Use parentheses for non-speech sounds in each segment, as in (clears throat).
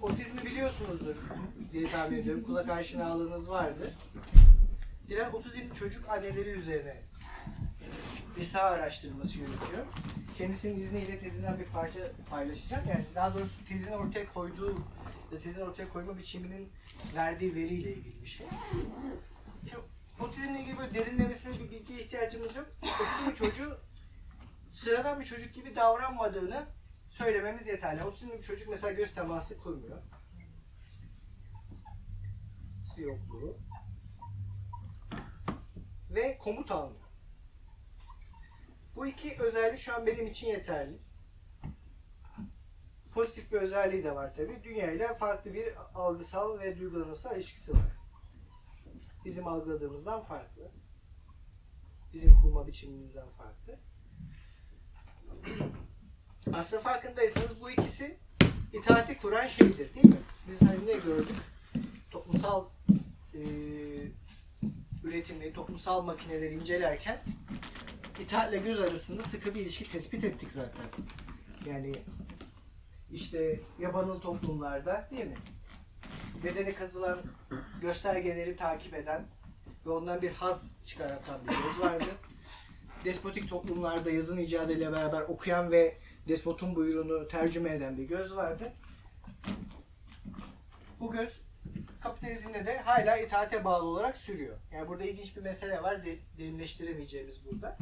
otizmi biliyorsunuzdur diye tahmin ediyorum. Kulak aşinalığınız vardı. Diren otizmli çocuk anneleri üzerine bir saha araştırması yürütüyor. Kendisinin izniyle tezinden bir parça paylaşacağım. Yani daha doğrusu tezini ortaya koyduğu ya tezini ortaya koyma biçiminin verdiği veriyle ilgili bir şey. Şimdi otizmle ilgili böyle derinlemesine bir bilgiye ihtiyacımız yok. Otizmli çocuğu sıradan bir çocuk gibi davranmadığını söylememiz yeterli. Otizmli bir çocuk mesela göz teması kurmuyor. Yokluğu. Ve komut almıyor. Bu iki özellik şu an benim için yeterli. Pozitif bir özelliği de var tabi. Dünya ile farklı bir algısal ve duygulanımsal ilişkisi var. Bizim algıladığımızdan farklı. Bizim kurma biçimimizden farklı. Aslında farkındaysanız bu ikisi itaati kuran şeydir değil mi? Biz hani ne gördük? Toplumsal e, üretimi, toplumsal makineleri incelerken itaatle göz arasında sıkı bir ilişki tespit ettik zaten. Yani işte yabanıl toplumlarda değil mi? Bedene kazılan göstergeleri takip eden ve ondan bir haz çıkartan bir göz vardı. Despotik toplumlarda yazın icadıyla beraber okuyan ve despotun buyruğunu tercüme eden bir göz vardı. Bu göz kapitalizmde de hala itaate bağlı olarak sürüyor. Yani burada ilginç bir mesele var, de, derinleştiremeyeceğimiz burada.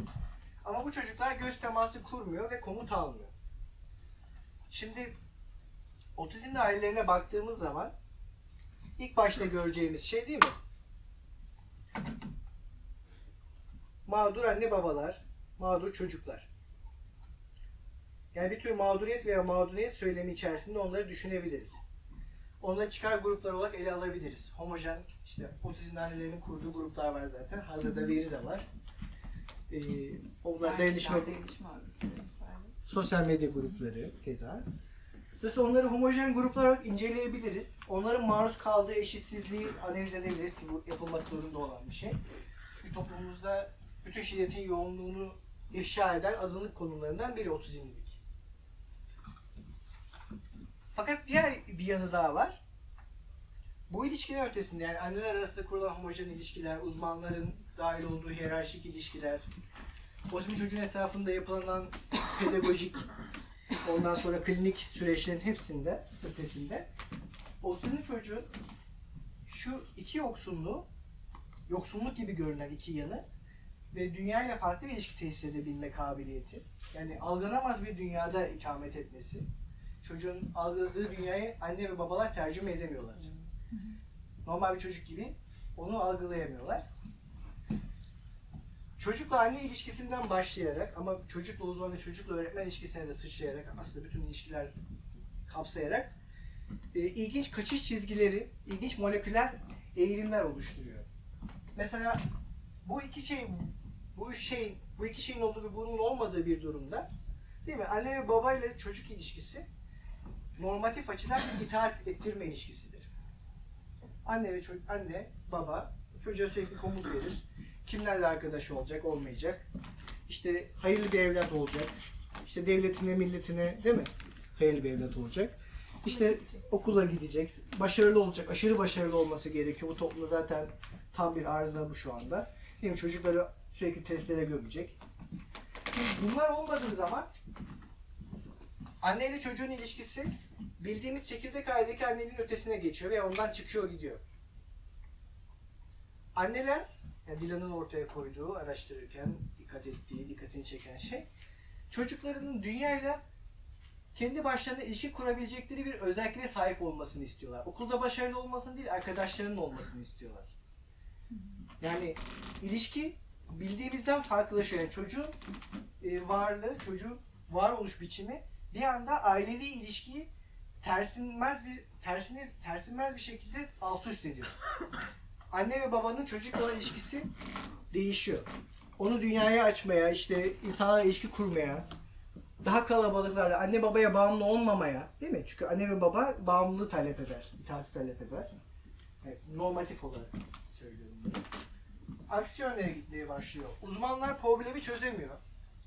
Ama bu çocuklar göz teması kurmuyor ve komut almıyor. Şimdi otizmli ailelerine baktığımız zaman ilk başta göreceğimiz şey değil mi? Mağdur anne babalar, mağdur çocuklar. Yani bir tür mağduriyet veya mağduriyet söylemi içerisinde onları düşünebiliriz. Onları çıkar gruplar olarak ele alabiliriz. Homojen, işte otizmli annelerin kurduğu gruplar var zaten. Hazırda veri de var. Ee, onlar dayanışma, sosyal medya grupları keza. Dolayısıyla onları homojen gruplar olarak inceleyebiliriz. Onların maruz kaldığı eşitsizliği analiz edebiliriz ki bu yapılmak zorunda olan bir şey. Çünkü toplumumuzda bütün şiddetin yoğunluğunu ifşa eden azınlık konumlarından biri otizmlilik. Fakat diğer bir yanı daha var. Bu ilişkiler ötesinde yani anneler arasında kurulan homojen ilişkiler, uzmanların dahil olduğu hiyerarşik ilişkiler, otizmli çocuğun etrafında yapılan pedagojik, ondan sonra klinik süreçlerin hepsinde, ötesinde otizmli çocuğun şu iki yoksunluğu, yoksunluk gibi görünen iki yanı ve dünyayla farklı bir ilişki tesis edebilme kabiliyeti. Yani algılanamaz bir dünyada ikamet etmesi. Çocuğun algıladığı dünyayı anne ve babalar tercüme edemiyorlar. Normal bir çocuk gibi onu algılayamıyorlar. Çocukla anne ilişkisinden başlayarak ama çocukla uzman ve çocukla öğretmen ilişkisine de sıçrayarak aslında bütün ilişkiler kapsayarak e, ilginç kaçış çizgileri, ilginç moleküler eğilimler oluşturuyor. Mesela bu iki şey bu şey bu iki şeyin olduğu ve bunun olmadığı bir durumda değil mi? Anne ve baba ile çocuk ilişkisi normatif açıdan bir itaat ettirme ilişkisidir. Anne ve çocuk anne baba çocuğa sürekli komut verir. Kimlerle arkadaş olacak, olmayacak. İşte hayırlı bir evlat olacak. İşte devletine, milletine değil mi? Hayırlı bir evlat olacak. İşte okula gidecek, başarılı olacak, aşırı başarılı olması gerekiyor. Bu toplumda zaten tam bir arıza bu şu anda. Değil mi? Çocukları sürekli testlere gömecek. Bunlar olmadığı zaman anne ile çocuğun ilişkisi bildiğimiz çekirdek ailedeki annenin ötesine geçiyor ve ondan çıkıyor gidiyor. Anneler, yani Dilan'ın ortaya koyduğu, araştırırken dikkat ettiği, dikkatini çeken şey, çocuklarının dünyayla kendi başlarına ilişki kurabilecekleri bir özelliğe sahip olmasını istiyorlar. Okulda başarılı olmasını değil, arkadaşlarının olmasını istiyorlar. Yani ilişki bildiğimizden farklılaşıyor. Yani çocuğun e, varlığı, çocuğun varoluş biçimi bir anda ailevi ilişkiyi tersinmez bir tersini tersinmez bir şekilde alt üst ediyor. Anne ve babanın çocukla ilişkisi değişiyor. Onu dünyaya açmaya, işte insanlarla ilişki kurmaya, daha kalabalıklarla anne babaya bağımlı olmamaya, değil mi? Çünkü anne ve baba bağımlılığı talep eder, itaati talep eder. Evet, normatif olarak söylüyorum bunu. Aksi gitmeye başlıyor. Uzmanlar problemi çözemiyor.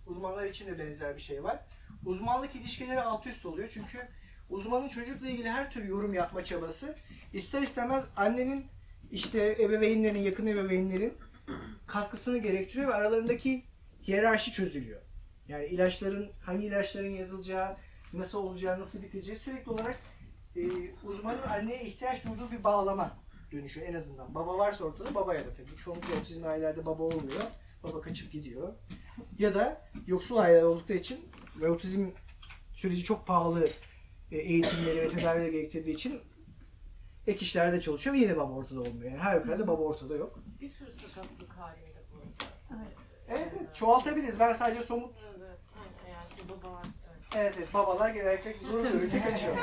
Uzmanlar için de benzer bir şey var. Uzmanlık ilişkileri alt üst oluyor çünkü uzmanın çocukla ilgili her türlü yorum yapma çabası ister istemez annenin işte ebeveynlerin, yakın ebeveynlerin katkısını gerektiriyor ve aralarındaki hiyerarşi çözülüyor. Yani ilaçların, hangi ilaçların yazılacağı, nasıl olacağı, nasıl biteceği sürekli olarak e, uzmanın anneye ihtiyaç duyduğu bir bağlama dönüşüyor en azından. Baba varsa ortada babaya da tabii. Çoğunlukla otizm ailelerde baba olmuyor. Baba kaçıp gidiyor. Ya da yoksul aileler oldukları için ve otizm süreci çok pahalı e, eğitimleri ve tedavileri gerektirdiği için ek işlerde çalışıyor ve yine baba ortada olmuyor. Yani her yukarıda baba ortada yok. Bir sürü sakatlık halinde bu. Evet. Evet, evet çoğaltabiliriz. Ben sadece somut Evet. Yani şey baba evet. Evet, evet babalar genellikle zor görünce kaçıyor.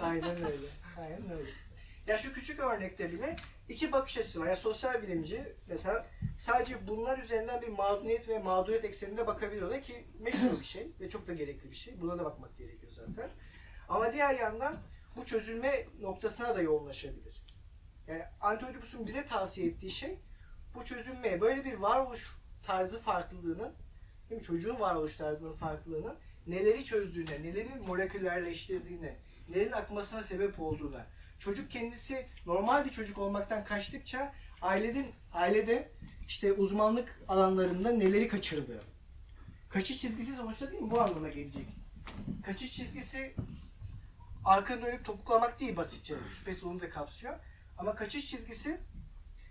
Aynen öyle. Aynen öyle. Ya şu küçük örnekte bile iki bakış açısı var. Yani sosyal bilimci mesela sadece bunlar üzerinden bir mağduriyet ve mağduriyet ekseninde bakabiliyorlar ki meşhur bir şey ve çok da gerekli bir şey. Buna da bakmak gerekiyor zaten. Ama diğer yandan bu çözülme noktasına da yoğunlaşabilir. Yani Antioidipus'un bize tavsiye ettiği şey bu çözülmeye böyle bir varoluş tarzı farklılığının değil mi? çocuğun varoluş tarzının farklılığının neleri çözdüğüne, neleri moleküllerleştirdiğine, nelerin akmasına sebep olduğuna. Çocuk kendisi normal bir çocuk olmaktan kaçtıkça ailenin ailede işte uzmanlık alanlarında neleri kaçırdığı. Kaçış çizgisi sonuçta değil mi? Bu anlama gelecek. Kaçış çizgisi arka dönüp topuklamak değil basitçe. Şüphesiz onu da kapsıyor. Ama kaçış çizgisi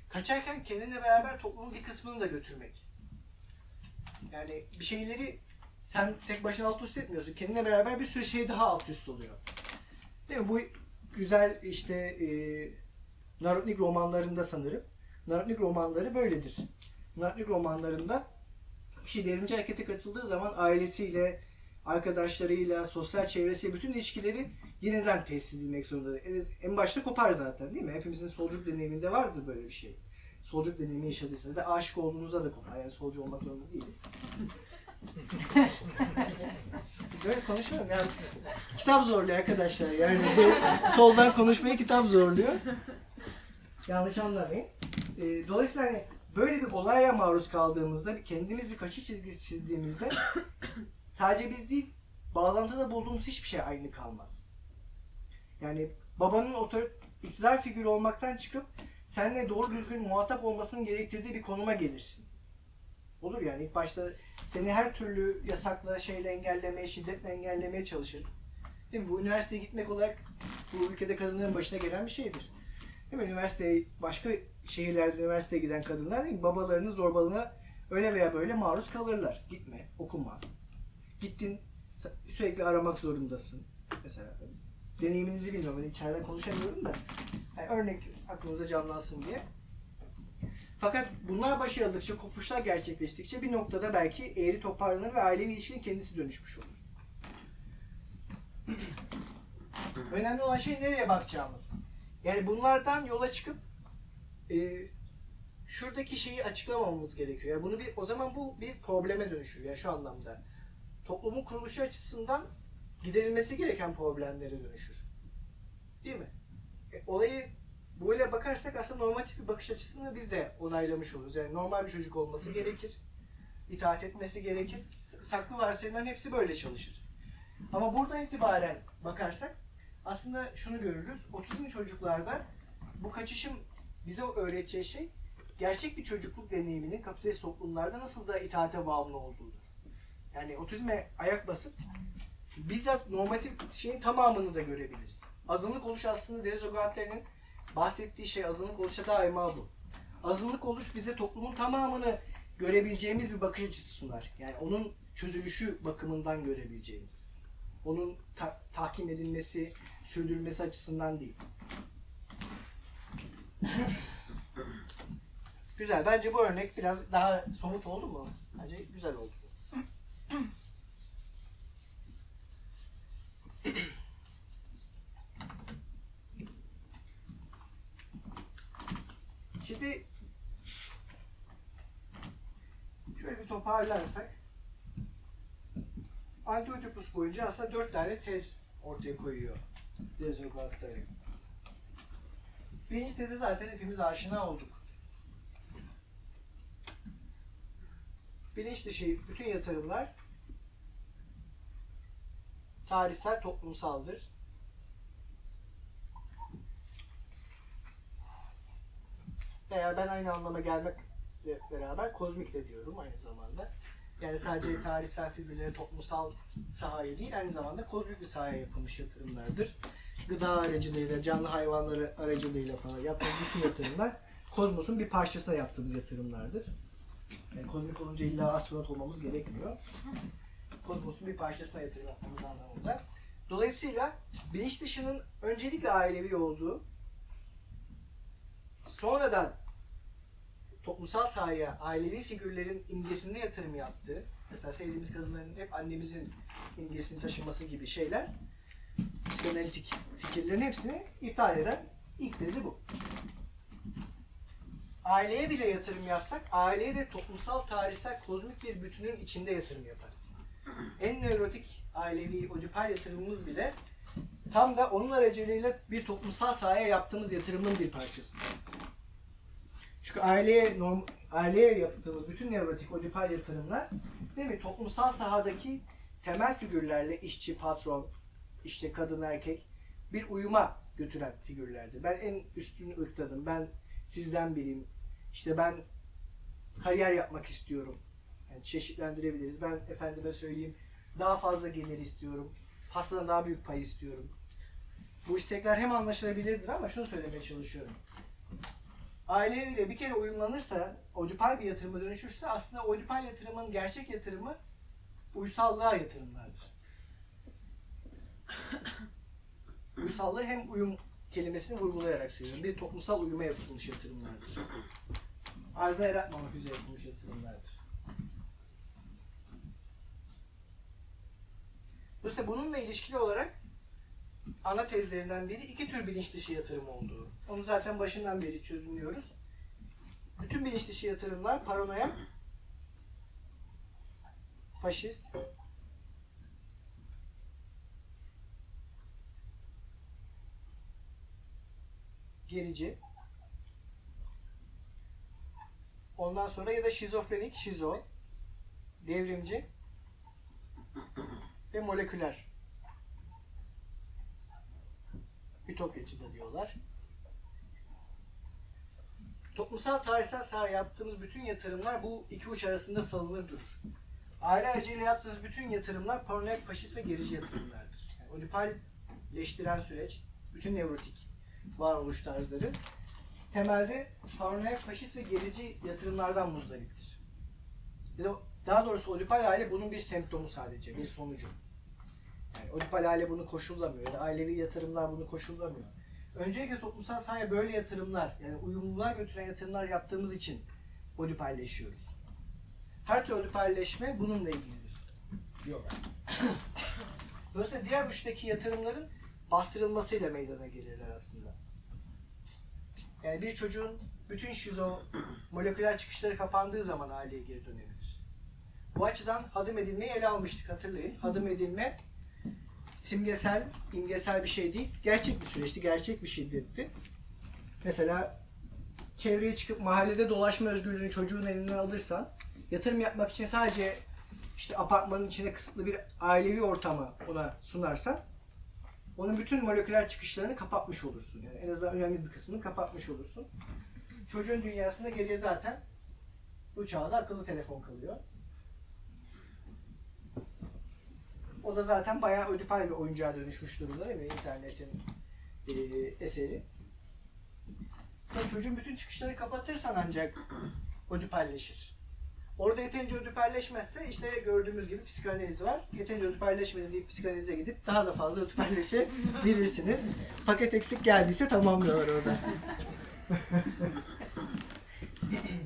kaçarken kendinle beraber toplumun bir kısmını da götürmek. Yani bir şeyleri sen tek başına alt üst etmiyorsun. Kendine beraber bir sürü şey daha alt üst oluyor. Değil mi? Bu güzel işte e, Narodnik romanlarında sanırım. Narodnik romanları böyledir. Narodnik romanlarında kişi devrimci harekete katıldığı zaman ailesiyle, arkadaşlarıyla, sosyal çevresiyle bütün ilişkileri yeniden tesis edilmek zorunda. Evet, en başta kopar zaten değil mi? Hepimizin solculuk deneyiminde vardır böyle bir şey. Solculuk deneyimi yaşadıysanız da aşık olduğunuzda da kopar. Yani solcu olmak zorunda değiliz. (laughs) Böyle konuşmuyorum yani. Kitap zorluyor arkadaşlar. Yani (laughs) soldan konuşmayı kitap zorluyor. Yanlış anlamayın. Ee, dolayısıyla hani böyle bir olaya maruz kaldığımızda, kendimiz bir kaçış çizgisi çizdiğimizde (coughs) sadece biz değil, bağlantıda bulduğumuz hiçbir şey aynı kalmaz. Yani babanın otor iktidar figürü olmaktan çıkıp seninle doğru düzgün muhatap olmasının gerektirdiği bir konuma gelirsin. Olur yani ilk başta seni her türlü yasakla, şeyle engellemeye, şiddetle engellemeye çalışır. Değil mi? Bu üniversiteye gitmek olarak bu ülkede kadınların başına gelen bir şeydir. Değil mi? Üniversiteye, başka şehirlerde üniversiteye giden kadınlar değil mi? babalarının zorbalığına öyle veya böyle maruz kalırlar. Gitme, okuma. Gittin, sü- sürekli aramak zorundasın. Mesela deneyiminizi bilmiyorum. Ben içeriden konuşamıyorum da. Yani örnek aklınıza canlansın diye. Fakat bunlar başarıldıkça, kopuşlar gerçekleştikçe bir noktada belki eğri toparlanır ve ailevi ilişkinin kendisi dönüşmüş olur. (clears throat) Önemli olan şey nereye bakacağımız. Yani bunlardan yola çıkıp e, şuradaki şeyi açıklamamamız gerekiyor. Yani bunu bir o zaman bu bir probleme dönüşür yani şu anlamda. Toplumun kuruluşu açısından giderilmesi gereken problemlere dönüşür. Değil mi? E, olayı böyle bakarsak aslında normatif bir bakış açısını biz de onaylamış oluruz. Yani normal bir çocuk olması gerekir. itaat etmesi gerekir. Saklı varsayımların hepsi böyle çalışır. Ama buradan itibaren bakarsak aslında şunu görürüz. Otizmli çocuklarda bu kaçışın bize öğreteceği şey gerçek bir çocukluk deneyiminin kapitalist toplumlarda nasıl da itaate bağımlı olduğudur. Yani otizme ayak basıp bizzat normatif şeyin tamamını da görebiliriz. Azınlık oluş aslında Deleuze bahsettiği şey azınlık oluşa daima bu. Azınlık oluş bize toplumun tamamını görebileceğimiz bir bakış açısı sunar. Yani onun çözülüşü bakımından görebileceğimiz. Onun ta- tahkim edilmesi, sürdürülmesi açısından değil. Güzel. Bence bu örnek biraz daha somut oldu mu? Bence güzel oldu. Şimdi şöyle bir toparlarsak Antioidipus boyunca aslında dört tane tez ortaya koyuyor Deleuze Guattari. Birinci teze zaten hepimiz aşina olduk. Bilinç dışı bütün yatırımlar tarihsel, toplumsaldır. Veya ben aynı anlama gelmekle beraber kozmik de diyorum aynı zamanda. Yani sadece tarihsel figürlere toplumsal sahaya değil, aynı zamanda kozmik bir sahaya yapılmış yatırımlardır. Gıda aracılığıyla, canlı hayvanları aracılığıyla falan yaptığımız bütün yatırımlar kozmosun bir parçasına yaptığımız yatırımlardır. Yani kozmik olunca illa astronot olmamız gerekmiyor. Kozmosun bir parçasına yatırım yapmamız anlamında. Dolayısıyla bilinç dışının öncelikle ailevi olduğu, sonradan toplumsal sahaya ailevi figürlerin imgesinde yatırım yaptığı, mesela sevdiğimiz kadınların hep annemizin imgesini taşıması gibi şeyler, psikanalitik fikirlerin hepsini ithal eden ilk tezi bu. Aileye bile yatırım yapsak, aileye de toplumsal, tarihsel, kozmik bir bütünün içinde yatırım yaparız. En nörotik ailevi odipal yatırımımız bile tam da onun aracılığıyla bir toplumsal sahaya yaptığımız yatırımın bir parçası. Çünkü aileye norm, aileye yaptığımız bütün nevrotik odipal yatırımlar değil mi? Toplumsal sahadaki temel figürlerle işçi, patron, işte kadın, erkek bir uyuma götüren figürlerdi. Ben en üstün ırktadım. Ben sizden biriyim. İşte ben kariyer yapmak istiyorum. Yani çeşitlendirebiliriz. Ben efendime söyleyeyim daha fazla gelir istiyorum. Pastadan daha büyük pay istiyorum. Bu istekler hem anlaşılabilirdir ama şunu söylemeye çalışıyorum. Aileyle bir kere uyumlanırsa, odipal bir yatırıma dönüşürse aslında odipal yatırımın gerçek yatırımı uysallığa yatırımlardır. (coughs) Uysallığı hem uyum kelimesini vurgulayarak söylüyorum. Bir toplumsal uyuma yapılmış yatırımlardır. Arıza yaratmamak üzere yapılmış yatırımlardır. Dolayısıyla bununla ilişkili olarak ana tezlerinden biri iki tür bilinç dışı yatırım olduğu. Onu zaten başından beri çözümlüyoruz. Bütün bilinç dışı yatırımlar paranoya, faşist, gerici, ondan sonra ya da şizofrenik, şizo, devrimci ve moleküler. Ütopyacı da diyorlar. Toplumsal tarihsel saha yaptığımız bütün yatırımlar bu iki uç arasında salınır durur. Aile aracıyla yaptığımız bütün yatırımlar paranoyak, faşist ve gerici yatırımlardır. Yani odipalleştiren süreç, bütün nevrotik varoluş tarzları temelde paranoyak, faşist ve gerici yatırımlardan muzdariptir. Daha doğrusu odipal aile bunun bir semptomu sadece, bir sonucu. Yani odipal aile bunu koşullamıyor ya da ailevi yatırımlar bunu koşullamıyor. Öncelikle toplumsal sahaya böyle yatırımlar, yani uyumluluğa götüren yatırımlar yaptığımız için odipalleşiyoruz. Her türlü odipalleşme bununla ilgilidir. Diyorlar. (coughs) Dolayısıyla diğer uçtaki yatırımların bastırılmasıyla meydana gelirler aslında. Yani bir çocuğun bütün şizo (coughs) moleküler çıkışları kapandığı zaman aileye geri dönebilir. Bu açıdan hadım edilmeyi ele almıştık hatırlayın. Hadım edilme simgesel, imgesel bir şey değil. Gerçek bir süreçti, gerçek bir şiddetti. Mesela çevreye çıkıp mahallede dolaşma özgürlüğünü çocuğun elinden alırsan, yatırım yapmak için sadece işte apartmanın içine kısıtlı bir ailevi ortamı ona sunarsan, onun bütün moleküler çıkışlarını kapatmış olursun. Yani en azından önemli bir kısmını kapatmış olursun. Çocuğun dünyasında geriye zaten bu çağda akıllı telefon kalıyor. O da zaten bayağı ödipal bir oyuncağa dönüşmüş durumda değil mi? İnternetin e, eseri. Sen çocuğun bütün çıkışları kapatırsan ancak ödipalleşir. Orada yeterince ödipalleşmezse işte gördüğümüz gibi psikanaliz var. Yeterince ödipalleşmedi deyip psikanalize gidip daha da fazla ödipalleşebilirsiniz. Paket eksik geldiyse tamamlıyorlar orada. (laughs)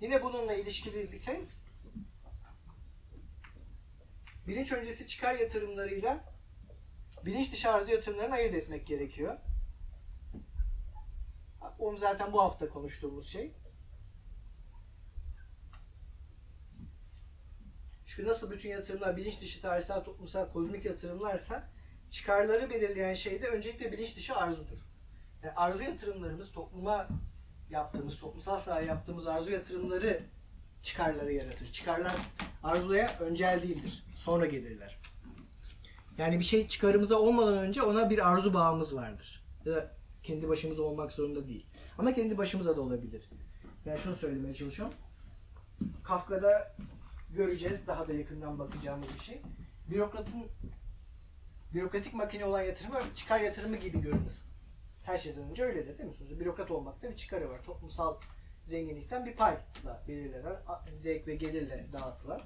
Yine bununla ilişkili bir tez. Bilinç öncesi çıkar yatırımlarıyla bilinç dışı arzu yatırımlarını ayırt etmek gerekiyor. Onu zaten bu hafta konuştuğumuz şey. Çünkü nasıl bütün yatırımlar bilinç dışı tarihsel, toplumsal, kozmik yatırımlarsa çıkarları belirleyen şey de öncelikle bilinç dışı arzudur. Yani arzu yatırımlarımız topluma yaptığımız, toplumsal sahaya yaptığımız arzu yatırımları çıkarları yaratır. Çıkarlar arzulaya öncel değildir. Sonra gelirler. Yani bir şey çıkarımıza olmadan önce ona bir arzu bağımız vardır. Ya da kendi başımıza olmak zorunda değil. Ama kendi başımıza da olabilir. Yani şunu söylemeye çalışıyorum. Kafka'da göreceğiz. Daha da yakından bakacağımız bir şey. Bürokratın bürokratik makine olan yatırımı çıkar yatırımı gibi görünür. Her şeyden önce öyledir değil mi? Sonuçta bürokrat olmakta bir çıkarı var. Toplumsal zenginlikten bir payla belirlenen, zevk ve gelirle dağıtılan.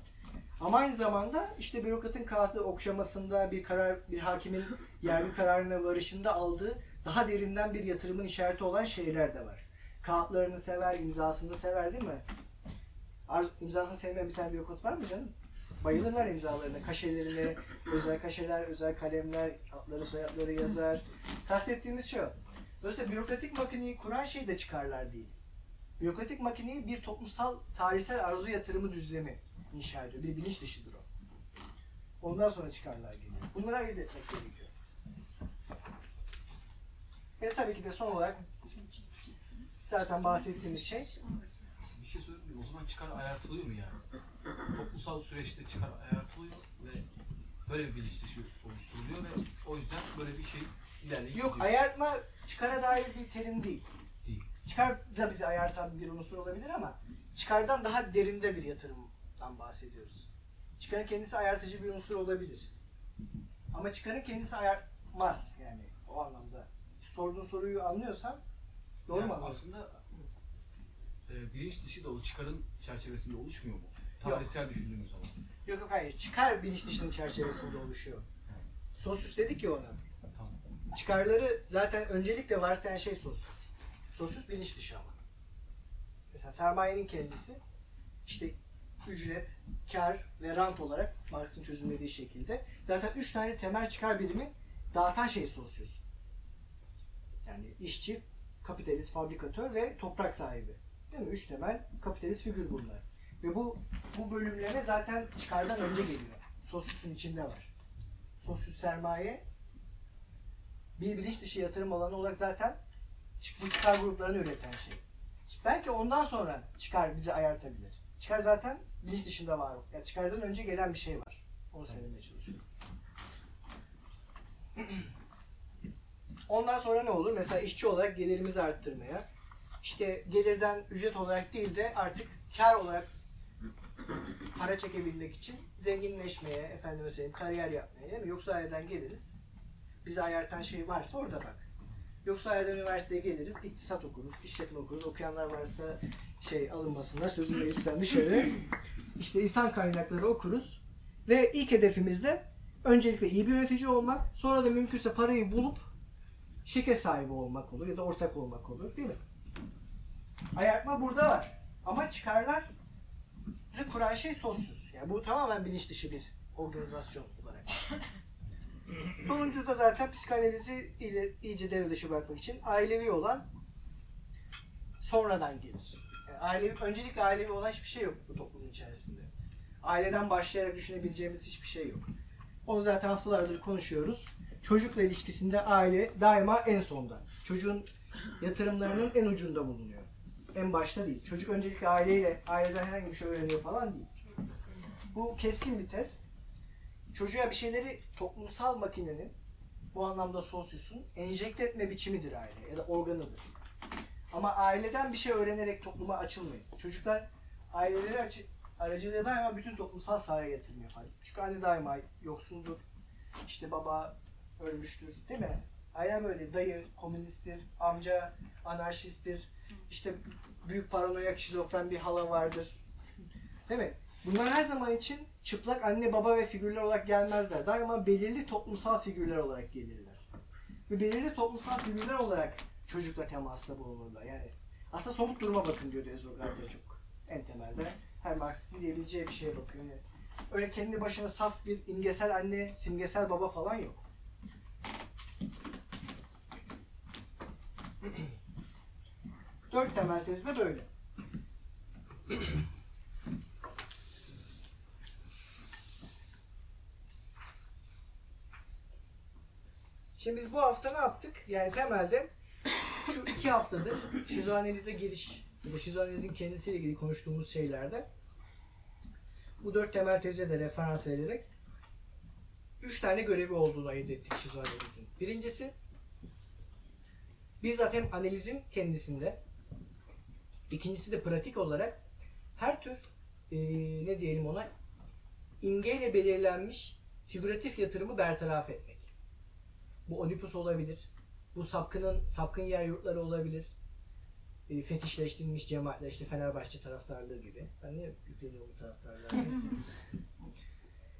Ama aynı zamanda işte bürokratın kağıdı okşamasında bir karar, bir hakimin (laughs) yerli kararına varışında aldığı daha derinden bir yatırımın işareti olan şeyler de var. Kağıtlarını sever, imzasını sever değil mi? Arz, imzasını sevmeyen bir tane bürokrat var mı canım? Bayılırlar imzalarına, kaşelerine, (laughs) özel kaşeler, özel kalemler, adları soyadları yazar. Kastettiğimiz şu. Dolayısıyla bürokratik makineyi kuran şey de çıkarlar değil. Bürokratik makineyi bir toplumsal tarihsel arzu yatırımı düzlemi inşa ediyor. Bir bilinç dışıdır o. Ondan sonra çıkarlar geliyor. Bunları ayırt etmek gerekiyor. Ve tabii ki de son olarak zaten bahsettiğimiz şey Bir şey söyleyeyim mi? O zaman çıkar ayartılıyor mu yani? Toplumsal süreçte çıkar ayartılıyor ve böyle bir bilinç dışı oluşturuluyor ve o yüzden böyle bir şey ilerleyip Yok gidiyor. ayartma çıkara dair bir terim değil. Değil. Çıkar da bizi ayartan bir unsur olabilir ama çıkardan daha derinde bir yatırımdan bahsediyoruz. Çıkarın kendisi ayartıcı bir unsur olabilir. Ama çıkarın kendisi ayartmaz yani o anlamda. Sorduğun soruyu anlıyorsan doğru Yani mu? Aslında e, bilinç dışı da o çıkarın çerçevesinde oluşmuyor mu? Tarihsel düşündüğümüz zaman. Yok yok hayır. Çıkar bilinç dışının çerçevesinde oluşuyor. Sosyus dedik ya ona. Çıkarları zaten öncelikle varsayan şey sosyus. Sosyus bilinç dışı ama. Mesela sermayenin kendisi işte ücret, kar ve rant olarak Marx'ın çözümlediği şekilde zaten üç tane temel çıkar birimi dağıtan şey sosyus. Yani işçi, kapitalist, fabrikatör ve toprak sahibi. Değil mi? Üç temel kapitalist figür bunlar. Ve bu bu bölümleme zaten çıkardan önce geliyor. Sosyusun içinde var. Sosyus sermaye bir bilinç dışı yatırım alanı olarak zaten bu çıkar gruplarını üreten şey. Belki ondan sonra çıkar bizi ayartabilir. Çıkar zaten bilinç dışında var. Yani çıkardan önce gelen bir şey var. Onu söylemeye çalışıyorum. (clears throat) Ondan sonra ne olur? Mesela işçi olarak gelirimizi arttırmaya, işte gelirden ücret olarak değil de artık kar olarak para çekebilmek için zenginleşmeye, efendime söyleyeyim kariyer yapmaya? Yoksa aileden geliriz. Bizi ayartan şey varsa orada bak. Yoksa aileden üniversiteye geliriz, iktisat okuruz, işletme okuruz. Okuyanlar varsa şey alınmasınlar, sözü meclisten dışarı. İşte insan kaynakları okuruz. Ve ilk hedefimiz de öncelikle iyi bir yönetici olmak, sonra da mümkünse parayı bulup şirket sahibi olmak olur ya da ortak olmak olur değil mi? Ayartma burada var. Ama çıkarlar kuran şey sosyus. Yani bu tamamen bilinç dışı bir organizasyon olarak. Sonuncu da zaten psikanalizi iyice devre dışı bırakmak için ailevi olan sonradan gelir. Yani ailevi, öncelikle ailevi olan hiçbir şey yok bu toplumun içerisinde. Aileden başlayarak düşünebileceğimiz hiçbir şey yok. Onu zaten haftalardır konuşuyoruz. Çocukla ilişkisinde aile daima en sonda. Çocuğun yatırımlarının en ucunda bulunuyor. En başta değil. Çocuk öncelikle aileyle, aileden herhangi bir şey öğreniyor falan değil. Bu keskin bir tez. Çocuğa bir şeyleri toplumsal makinenin, bu anlamda sosyusun, enjekte etme biçimidir aile ya da organıdır. Ama aileden bir şey öğrenerek topluma açılmayız. Çocuklar aileleri aracılığıyla daima bütün toplumsal sahaya yatırım yapar. Çünkü anne daima yoksuldur. İşte baba ölmüştür. Değil mi? Aile böyle dayı komünisttir, amca anarşisttir. İşte büyük paranoyak şizofren bir hala vardır. Değil mi? Bunlar her zaman için çıplak anne baba ve figürler olarak gelmezler. Daima belirli toplumsal figürler olarak gelirler. Ve belirli toplumsal figürler olarak çocukla temasta bulunurlar. Yani aslında somut duruma bakın diyor Ezogratya çok en temelde. Her Marksist'in diyebileceği bir şeye bakıyor. Yani öyle kendi başına saf bir imgesel anne, simgesel baba falan yok. (clears throat) Dört temel tezi de böyle. (clears throat) Şimdi biz bu hafta ne yaptık? Yani temelde şu iki haftadır şizoanalize giriş, ya da şizoanalizin kendisiyle ilgili konuştuğumuz şeylerde bu dört temel teze de referans vererek üç tane görevi olduğunu ayırt ettik şizoanalizin. Birincisi bizzat hem analizin kendisinde ikincisi de pratik olarak her tür eee, ne diyelim ona imgeyle belirlenmiş figüratif yatırımı bertaraf etmek. Bu Oedipus olabilir. Bu sapkının sapkın yer yurtları olabilir. E, fetişleştirilmiş cemaatler işte Fenerbahçe taraftarlığı gibi. Ben niye yükleniyorum bu taraftarlığa? (laughs)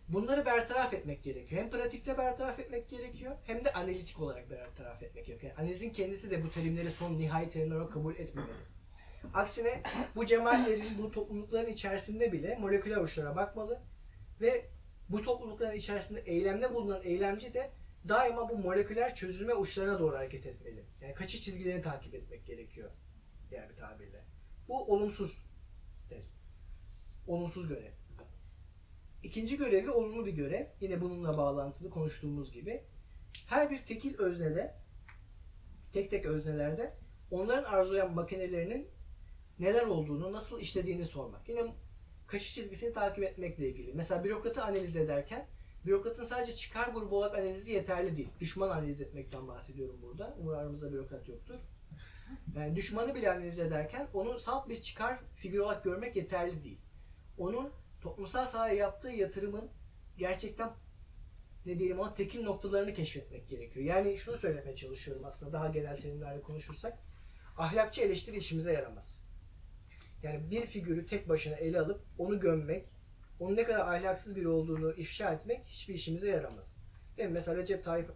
Bunları bertaraf etmek gerekiyor. Hem pratikte bertaraf etmek gerekiyor hem de analitik olarak bertaraf etmek gerekiyor. Yani analizin kendisi de bu terimleri son nihai terimler olarak kabul etmemeli. Aksine bu cemaatlerin, bu toplulukların içerisinde bile moleküler uçlara bakmalı ve bu toplulukların içerisinde eylemde bulunan eylemci de daima bu moleküler çözülme uçlarına doğru hareket etmeli. Yani kaçış çizgilerini takip etmek gerekiyor diğer bir tabirle. Bu olumsuz test. Olumsuz görev. İkinci görevi olumlu bir görev. Yine bununla bağlantılı konuştuğumuz gibi. Her bir tekil öznede, tek tek öznelerde onların arzulayan makinelerinin neler olduğunu, nasıl işlediğini sormak. Yine kaçış çizgisini takip etmekle ilgili. Mesela bürokratı analiz ederken bürokratın sadece çıkar grubu olarak analizi yeterli değil. Düşman analiz etmekten bahsediyorum burada. Umarım aramızda bürokrat yoktur. Yani düşmanı bile analiz ederken onu salt bir çıkar figürü olarak görmek yeterli değil. Onun toplumsal sahaya yaptığı yatırımın gerçekten ne diyelim ona tekil noktalarını keşfetmek gerekiyor. Yani şunu söylemeye çalışıyorum aslında daha genel terimlerle konuşursak. Ahlakçı eleştiri işimize yaramaz. Yani bir figürü tek başına ele alıp onu gömmek, onun ne kadar ahlaksız biri olduğunu ifşa etmek hiçbir işimize yaramaz. Değil mi? Mesela Recep Tayyip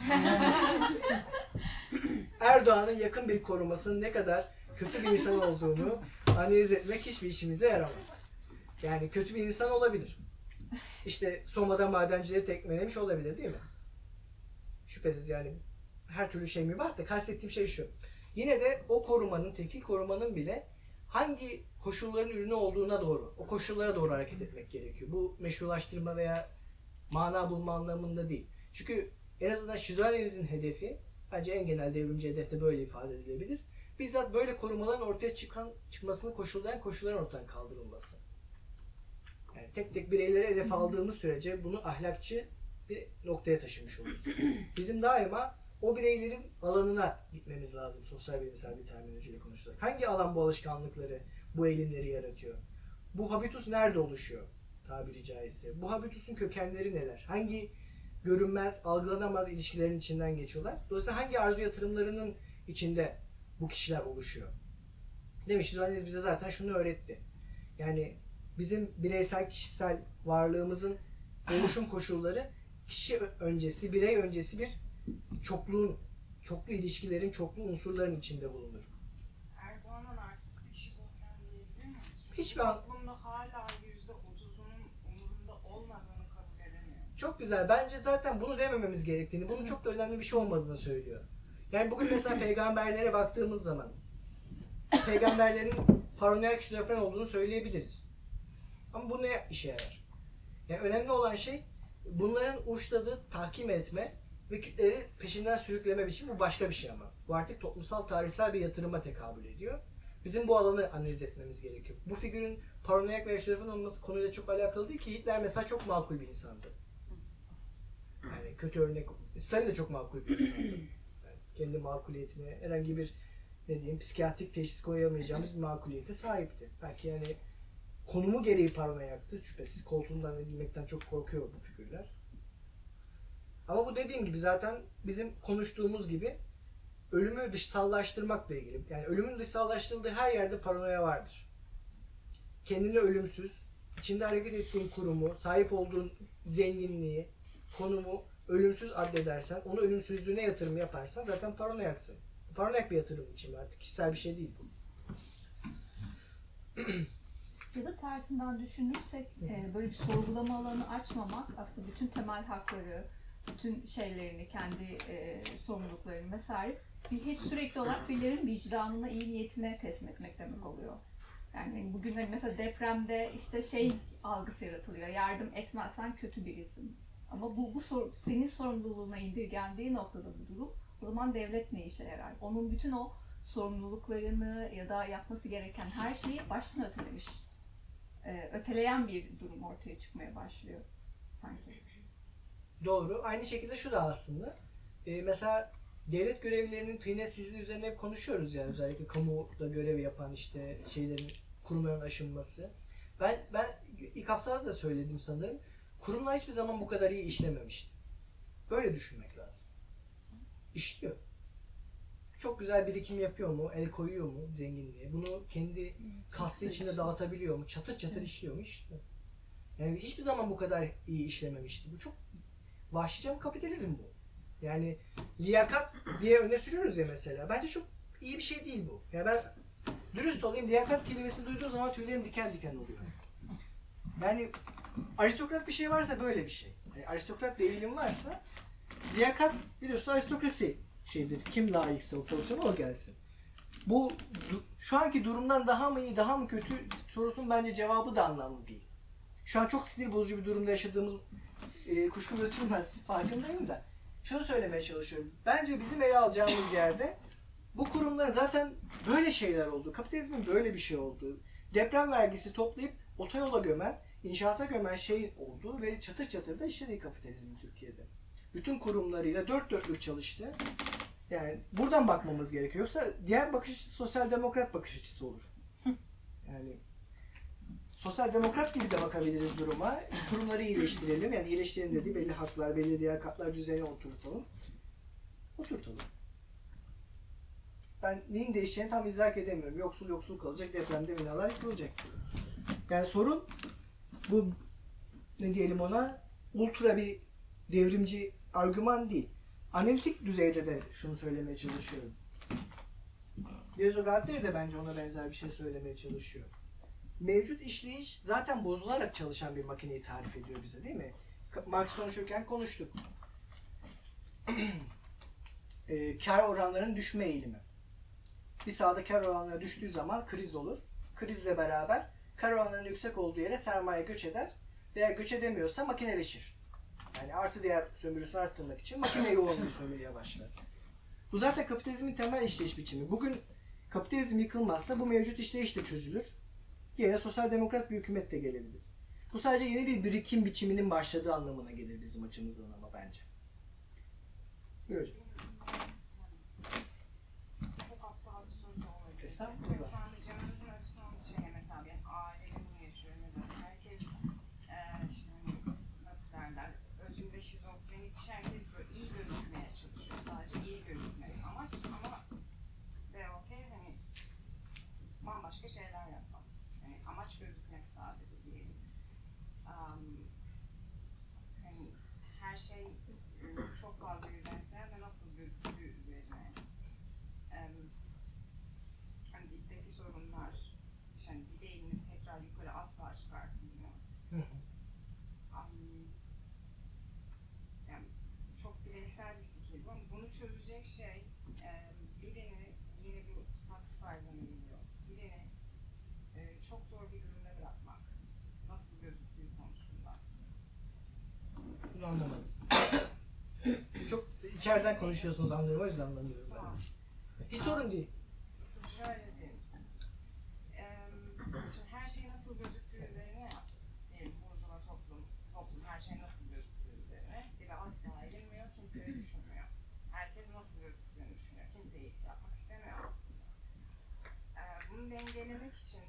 (laughs) Erdoğan'ın yakın bir korumasının ne kadar kötü bir insan olduğunu analiz etmek hiçbir işimize yaramaz. Yani kötü bir insan olabilir. İşte Soma'da madencileri tekmelemiş olabilir değil mi? Şüphesiz yani her türlü şey mübah da kastettiğim şey şu. Yine de o korumanın, tekil korumanın bile hangi koşulların ürünü olduğuna doğru, o koşullara doğru hareket etmek gerekiyor. Bu meşrulaştırma veya mana bulma anlamında değil. Çünkü en azından şizoanalizin hedefi, bence en genel devrimci hedefte böyle ifade edilebilir. Bizzat böyle korumaların ortaya çıkan çıkmasını koşullayan koşulların ortadan kaldırılması. Yani tek tek bireyleri hedef aldığımız sürece bunu ahlakçı bir noktaya taşımış oluruz. Bizim daima o bireylerin alanına gitmemiz lazım sosyal bilimsel bir terminolojiyle konuşarak. Hangi alan bu alışkanlıkları, bu eğilimleri yaratıyor? Bu habitus nerede oluşuyor tabiri caizse? Bu habitusun kökenleri neler? Hangi görünmez, algılanamaz ilişkilerin içinden geçiyorlar? Dolayısıyla hangi arzu yatırımlarının içinde bu kişiler oluşuyor? Demiş Şizoanaliz bize zaten şunu öğretti. Yani bizim bireysel kişisel varlığımızın oluşum koşulları kişi öncesi, birey öncesi bir çokluğun, çoklu ilişkilerin, çoklu unsurların içinde bulunur. Erdoğan'a narsistik şizofren diyebilir miyiz? Hiçbir an- toplumda hala yüzde otuzunun umurunda olmadığını kabul edemiyor. Çok güzel. Bence zaten bunu demememiz gerektiğini, bunun çok da önemli bir şey olmadığını söylüyor. Yani bugün mesela (clears throat) peygamberlere baktığımız zaman peygamberlerin paranoyak şizofren olduğunu söyleyebiliriz. Ama bu ne işe yarar? Yani önemli olan şey bunların uçladığı tahkim etme ve peşinden sürükleme biçimi bu başka bir şey ama. Bu artık toplumsal tarihsel bir yatırıma tekabül ediyor. Bizim bu alanı analiz etmemiz gerekiyor. Bu figürün paranoyak ve şizofren olması konuyla çok alakalı değil ki Hitler mesela çok makul bir insandı. Yani kötü örnek. Stalin de çok makul bir insandı. Yani kendi makuliyetine herhangi bir ne diyeyim psikiyatrik teşhis koyamayacağımız bir makuliyete sahipti. Belki yani konumu gereği paranoyaktı. Şüphesiz koltuğundan edilmekten çok korkuyor bu figürler. Ama bu dediğim gibi zaten bizim konuştuğumuz gibi ölümü dışsallaştırmakla ilgili. Yani ölümün dışsallaştırıldığı her yerde paranoya vardır. Kendini ölümsüz, içinde hareket ettiğin kurumu, sahip olduğun zenginliği, konumu ölümsüz addedersen, onu ölümsüzlüğüne yatırım yaparsan zaten paranoyaksın. Paranoyak bir yatırım için artık kişisel bir şey değil bu. (clears throat) Ya da tersinden düşünürsek e, böyle bir sorgulama alanı açmamak aslında bütün temel hakları, bütün şeylerini, kendi e, sorumluluklarını vesaire bir hep sürekli olarak birilerinin vicdanına, iyi niyetine teslim etmek demek oluyor. Yani bugün hani mesela depremde işte şey algısı yaratılıyor. Yardım etmezsen kötü birisin. Ama bu, bu sor- senin sorumluluğuna indirgendiği noktada bu durum. O zaman devlet ne işe yarar? Onun bütün o sorumluluklarını ya da yapması gereken her şeyi baştan ötelemiş e, öteleyen bir durum ortaya çıkmaya başlıyor sanki. Doğru. Aynı şekilde şu da aslında. Ee, mesela devlet görevlilerinin tıynetsizliği üzerine hep konuşuyoruz yani özellikle kamuda görev yapan işte şeylerin kurumların aşınması. Ben ben ilk haftada da söyledim sanırım. Kurumlar hiçbir zaman bu kadar iyi işlememişti. Böyle düşünmek lazım. İşliyor. Çok güzel birikim yapıyor mu? El koyuyor mu zenginliğe? Bunu kendi kastı içinde dağıtabiliyor mu? Çatır çatır işliyor mu? İşliyor. Yani hiçbir zaman bu kadar iyi işlememişti. Bu çok vahşice bir kapitalizm bu. Yani liyakat diye öne sürüyoruz ya mesela. Bence çok iyi bir şey değil bu. Ya ben dürüst olayım liyakat kelimesini duyduğum zaman tüylerim diken diken oluyor. Yani aristokrat bir şey varsa böyle bir şey. Yani aristokrat bir eğilim varsa liyakat biliyorsun aristokrasi şeydir. Kim layıksa o pozisyona o gelsin. Bu şu anki durumdan daha mı iyi daha mı kötü sorusunun bence cevabı da anlamlı değil. Şu an çok sinir bozucu bir durumda yaşadığımız e, kuşku götürmez farkındayım da. Şunu söylemeye çalışıyorum. Bence bizim ele alacağımız yerde bu kurumların zaten böyle şeyler oldu. Kapitalizmin böyle bir şey olduğu. Deprem vergisi toplayıp otoyola gömen, inşaata gömen şey oldu ve çatır çatır da işledi kapitalizm Türkiye'de. Bütün kurumlarıyla dört dörtlük çalıştı. Yani buradan bakmamız gerekiyor. Yoksa diğer bakış açısı sosyal demokrat bakış açısı olur. Yani sosyal demokrat gibi de bakabiliriz duruma. Kurumları iyileştirelim. Yani iyileştirelim dediği belli haklar, belli liyakatlar düzeyine oturtalım. Oturtalım. Ben neyin değişeceğini tam idrak edemiyorum. Yoksul yoksul kalacak, depremde binalar yıkılacak. Yani sorun bu ne diyelim ona ultra bir devrimci argüman değil. Analitik düzeyde de şunu söylemeye çalışıyorum. Diozo Galtieri de bence ona benzer bir şey söylemeye çalışıyor mevcut işleyiş zaten bozularak çalışan bir makineyi tarif ediyor bize değil mi? Marx konuşurken konuştuk. (clears throat) e, kar oranlarının düşme eğilimi. Bir sahada kar oranları düştüğü zaman kriz olur. Krizle beraber kar oranlarının yüksek olduğu yere sermaye göç eder. Veya göç edemiyorsa makineleşir. Yani artı değer sömürüsünü arttırmak için makine (laughs) yoğun bir sömürüye başlar. Bu zaten kapitalizmin temel işleyiş biçimi. Bugün kapitalizm yıkılmazsa bu mevcut işleyiş de çözülür. Yerine sosyal demokrat bir hükümet de gelebilir. Bu sadece yeni bir birikim biçiminin başladığı anlamına gelir bizim açımızdan ama bence. Buyur hocam. Estağfurullah. Anda canımızın açısından şey mesela ben ailede bunu yaşıyorum. Neden? Herkes eee işte hani nasıl derler özünde şizofrenik bir şey. Herkes böyle iyi gözükmeye çalışıyor. Sadece iyi gözükmek amaç ama ve okey hani bambaşka şeyler yapmak. Yani amaç gözükmek sadece diyelim. Am, hani her şey e, çok fazla yüzeysel ve nasıl gözüktüğü üzerine. Em, hani dipteki sorunlar, işte hani dibe inip tekrar yukarı asla çıkartılmıyor. Hı hı. Am, yani çok bireysel bir fikir bu ama bunu çözecek şey em, birini yine bu sacrifice'a mı geliyor? Birini e, çok zor bir durumda bırakmak. Nasıl gözüktüğü konusunda. Bunu anlamadım. (coughs) Çok içeriden konuşuyorsunuz anlıyorum o yüzden anlamıyorum ben. Hiç sorun değil. Şimdi her şey nasıl gözüktüğü üzerine. Diyelim burjuva toplum, toplum her şey nasıl gözüktüğü üzerine. Bir de asla eğilmiyor, kimse de düşünmüyor. Herkes nasıl gözüktüğünü düşünüyor. Kimse iyilik yapmak istemiyor aslında. Bunu dengelemek için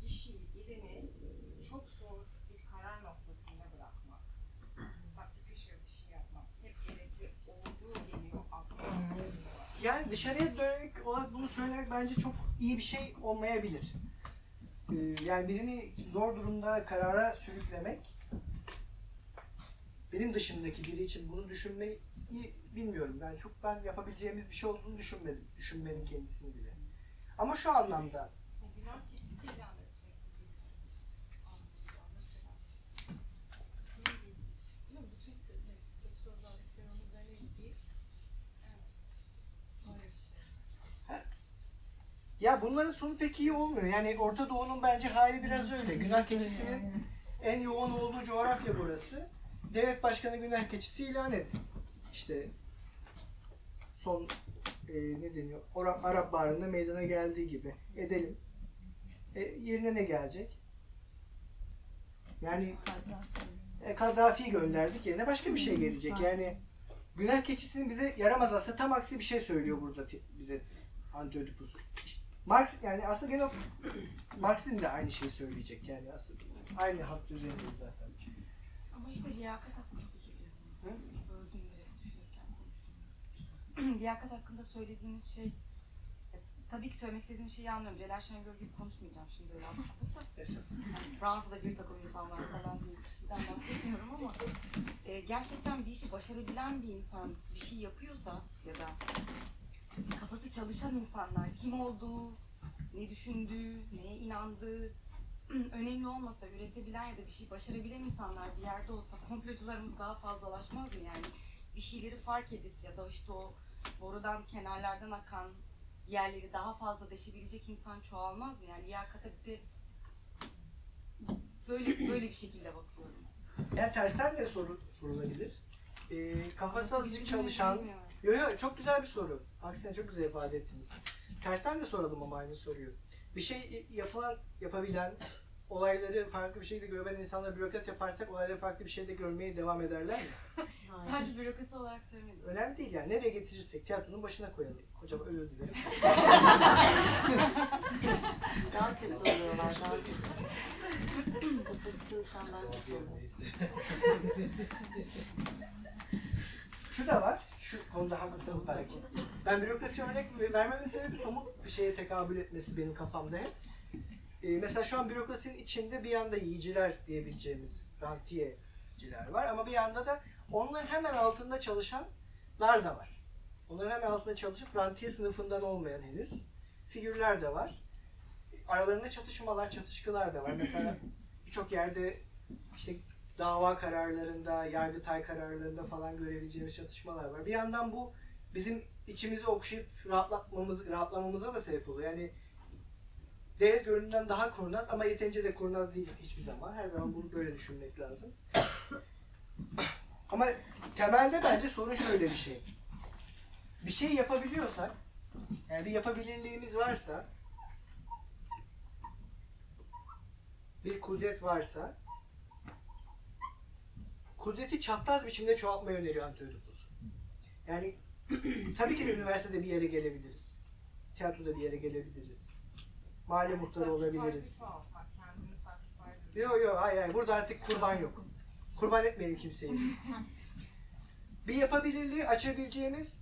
kişiyi, birini çok zor bir karar noktasında bırakmak. Sacrificial bir şey yapmak. Hep gerekli olduğu geliyor aklıma. Yani dışarıya dönük olarak bunu söylemek bence çok iyi bir şey olmayabilir. Ee, yani birini zor durumda karara sürüklemek benim dışımdaki biri için bunu düşünmeyi bilmiyorum. Ben çok ben yapabileceğimiz bir şey olduğunu düşünmedim. Düşünmenin kendisini bile. Ama şu anlamda Günah keçisi ilan etmek gibi anlamda mesela. Değil mi? Bütün statü özellikleri onun üzerine yükleyip Öyle bir şey. Ya bunların sonu pek iyi olmuyor. Yani Orta Doğu'nun bence hali biraz öyle. Günah keçisinin en yoğun olduğu coğrafya burası. Devlet başkanı günah keçisi ilan et. İşte son e, ne deniyor? Ora- Arap Baharı'nda meydana geldiği gibi. Edelim. E, yerine ne gelecek? Yani e, Kaddafi'yi gönderdik yerine başka bir şey gelecek. Yani günah keçisinin bize yaramaz aslında tam aksi bir şey söylüyor burada bize Antiochus. Marx yani aslında gene o- Marx'in de aynı şeyi söyleyecek yani aslında aynı hat üzerindeyiz zaten. Ama işte liyakat hakkında çok. Böldüm direkt düşünürken konuştum. (clears throat) liyakat hakkında söylediğiniz şey tabii ki söylemek istediğiniz şeyi anlıyorum. Celal Şengör gibi konuşmayacağım şimdi öyle. Yani (laughs) Fransa'da bir takım insanlar falan diye bir şeyden bahsetmiyorum ama e, gerçekten bir işi başarabilen bir insan bir şey yapıyorsa ya da kafası çalışan insanlar kim olduğu, ne düşündüğü, neye inandığı (clears throat) önemli olmasa üretebilen ya da bir şey başarabilen insanlar bir yerde olsa komplocularımız daha fazlalaşmaz mı yani? Bir şeyleri fark edip ya da işte o borudan kenarlardan akan yerleri daha fazla deşebilecek insan çoğalmaz mı? Yani liyakata bir de böyle böyle bir şekilde bakıyorum. Yani tersten de soru, sorulabilir. E, kafası azıcık çalışan, Bilmiyorum. Yo yo çok güzel bir soru. Aksine çok güzel ifade ettiniz. Tersten de soralım ama aynı soruyu. Bir şey yapılan, yapabilen, olayları farklı bir şekilde görebilen insanları bürokrat yaparsak olayları farklı bir şekilde görmeye devam ederler mi? (laughs) Sadece bürokrasi olarak söylemedim. Önemli değil yani. Nereye getirirsek tiyatronun başına koyalım. Hocam özür dilerim. (laughs) Daha kötü oluyorlar, daha kötü. Kafası çalışanlar. (laughs) Şu da var. Şu konuda haklısınız belki. Ben bürokrasi örnek vermemin sebebi somut bir şeye tekabül etmesi benim kafamda hep. Ee, mesela şu an bürokrasinin içinde bir yanda yiyiciler diyebileceğimiz rantiyeciler var ama bir yanda da onların hemen altında çalışanlar da var. Onların hemen altında çalışıp rantiye sınıfından olmayan henüz figürler de var. Aralarında çatışmalar, çatışkılar da var. Mesela birçok yerde işte dava kararlarında, yargıtay kararlarında falan görebileceğimiz çatışmalar var. Bir yandan bu bizim içimizi okşayıp rahatlatmamız, rahatlamamıza da sebep oluyor. Yani devlet görünümden daha kurnaz ama yeterince de kurnaz değil hiçbir zaman. Her zaman bunu böyle düşünmek lazım. ama temelde bence sorun şöyle bir şey. Bir şey yapabiliyorsak, yani bir yapabilirliğimiz varsa, bir kudret varsa, kudreti çapraz biçimde çoğaltmayı öneriyor Antiochus. Yani (clears throat) tabii ki de üniversitede bir yere gelebiliriz. Tiyatroda bir yere gelebiliriz. Mahalle muhtarı olabiliriz. Yok yok hayır hayır burada artık kurban yok. Kurban etmeyelim kimseyi. (laughs) Bir yapabilirliği açabileceğimiz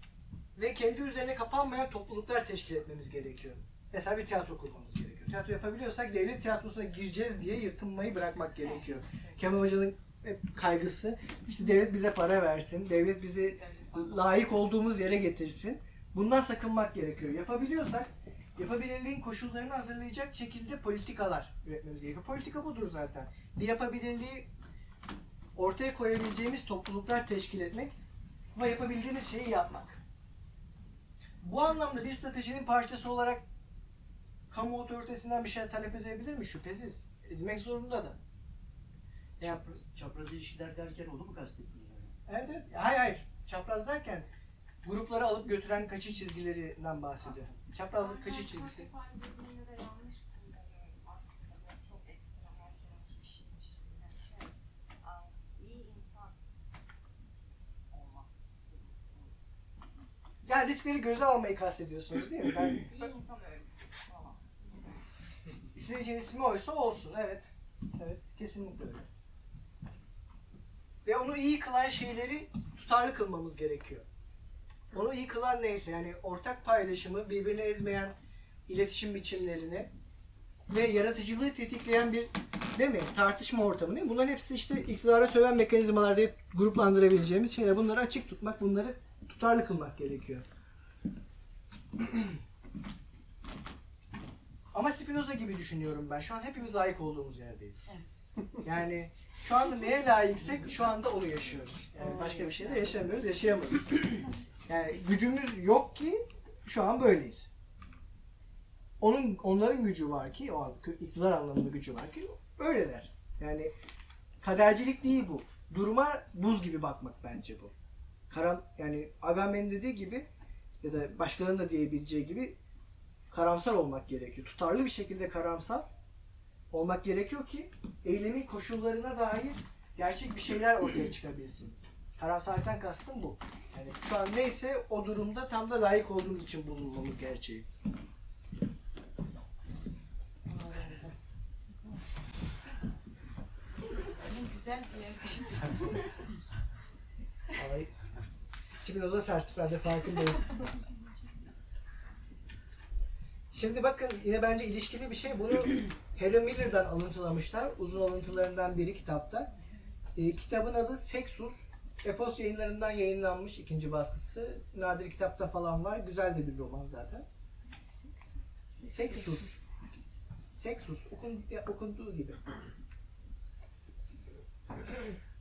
ve kendi üzerine kapanmayan topluluklar teşkil etmemiz gerekiyor. Mesela bir tiyatro kurmamız gerekiyor. Tiyatro yapabiliyorsak devlet tiyatrosuna gireceğiz diye yırtınmayı bırakmak gerekiyor. Kemal Hoca'nın kaygısı işte devlet bize para versin, devlet bizi layık olduğumuz yere getirsin. Bundan sakınmak gerekiyor. Yapabiliyorsak yapabilirliğin koşullarını hazırlayacak şekilde politikalar üretmemiz gerekiyor. Politika budur zaten. Bir yapabilirliği ortaya koyabileceğimiz topluluklar teşkil etmek ve yapabildiğimiz şeyi yapmak. Bu anlamda bir stratejinin parçası olarak kamu otoritesinden bir şey talep edebilir mi? Şüphesiz. Edilmek zorunda da. Yani, Çapraz, çapraz ilişkiler derken onu mu kastettiniz? hocam? evet, evet. Hayır hayır. Çapraz derken grupları alıp götüren kaçış çizgilerinden bahsediyor. Çaprazlık kaçış çizgisi. Gibi. Yani şey. Yani riskleri göze almayı kastediyorsunuz değil mi? Ben, İyi insan sizin için ismi oysa olsun. Evet. Evet. Kesinlikle öyle. Ve onu iyi kılan şeyleri tutarlı kılmamız gerekiyor. Onu iyi kılan neyse yani ortak paylaşımı, birbirini ezmeyen iletişim biçimlerini ve yaratıcılığı tetikleyen bir değil mi? Tartışma ortamı değil mi? Bunların hepsi işte iktidara söven mekanizmalar diye gruplandırabileceğimiz şeyler. Bunları açık tutmak, bunları tutarlı kılmak gerekiyor. (clears throat) Ama Spinoza gibi düşünüyorum ben. Şu an hepimiz layık olduğumuz yerdeyiz. Yani şu anda neye layıksak şu anda onu yaşıyoruz. Yani başka bir şey de yaşamıyoruz, yaşayamayız. Yani gücümüz yok ki şu an böyleyiz. Onun onların gücü var ki o an iktidar anlamında gücü var ki öyleler. Yani kadercilik değil bu. Duruma buz gibi bakmak bence bu. Karam yani Agamben dediği gibi ya da başkalarının da diyebileceği gibi karamsar olmak gerekiyor. Tutarlı bir şekilde karamsar olmak gerekiyor ki eylemin koşullarına dair gerçek bir şeyler ortaya çıkabilsin. Karamsarlıktan kastım bu. Yani şu an neyse o durumda tam da layık olduğumuz için bulunmamız gerçeği. Güzel bir yerdeyiz. Spinoza sert ben de farkındayım. Şimdi bakın yine bence ilişkili bir şey. Bunu (clears throat) Helen Miller'dan alıntılamışlar. Uzun alıntılarından biri kitapta. E, kitabın adı Sexus. Epos yayınlarından yayınlanmış ikinci baskısı. Nadir kitapta falan var. Güzel de bir roman zaten. Sexus. Sexus. Okun, okunduğu gibi.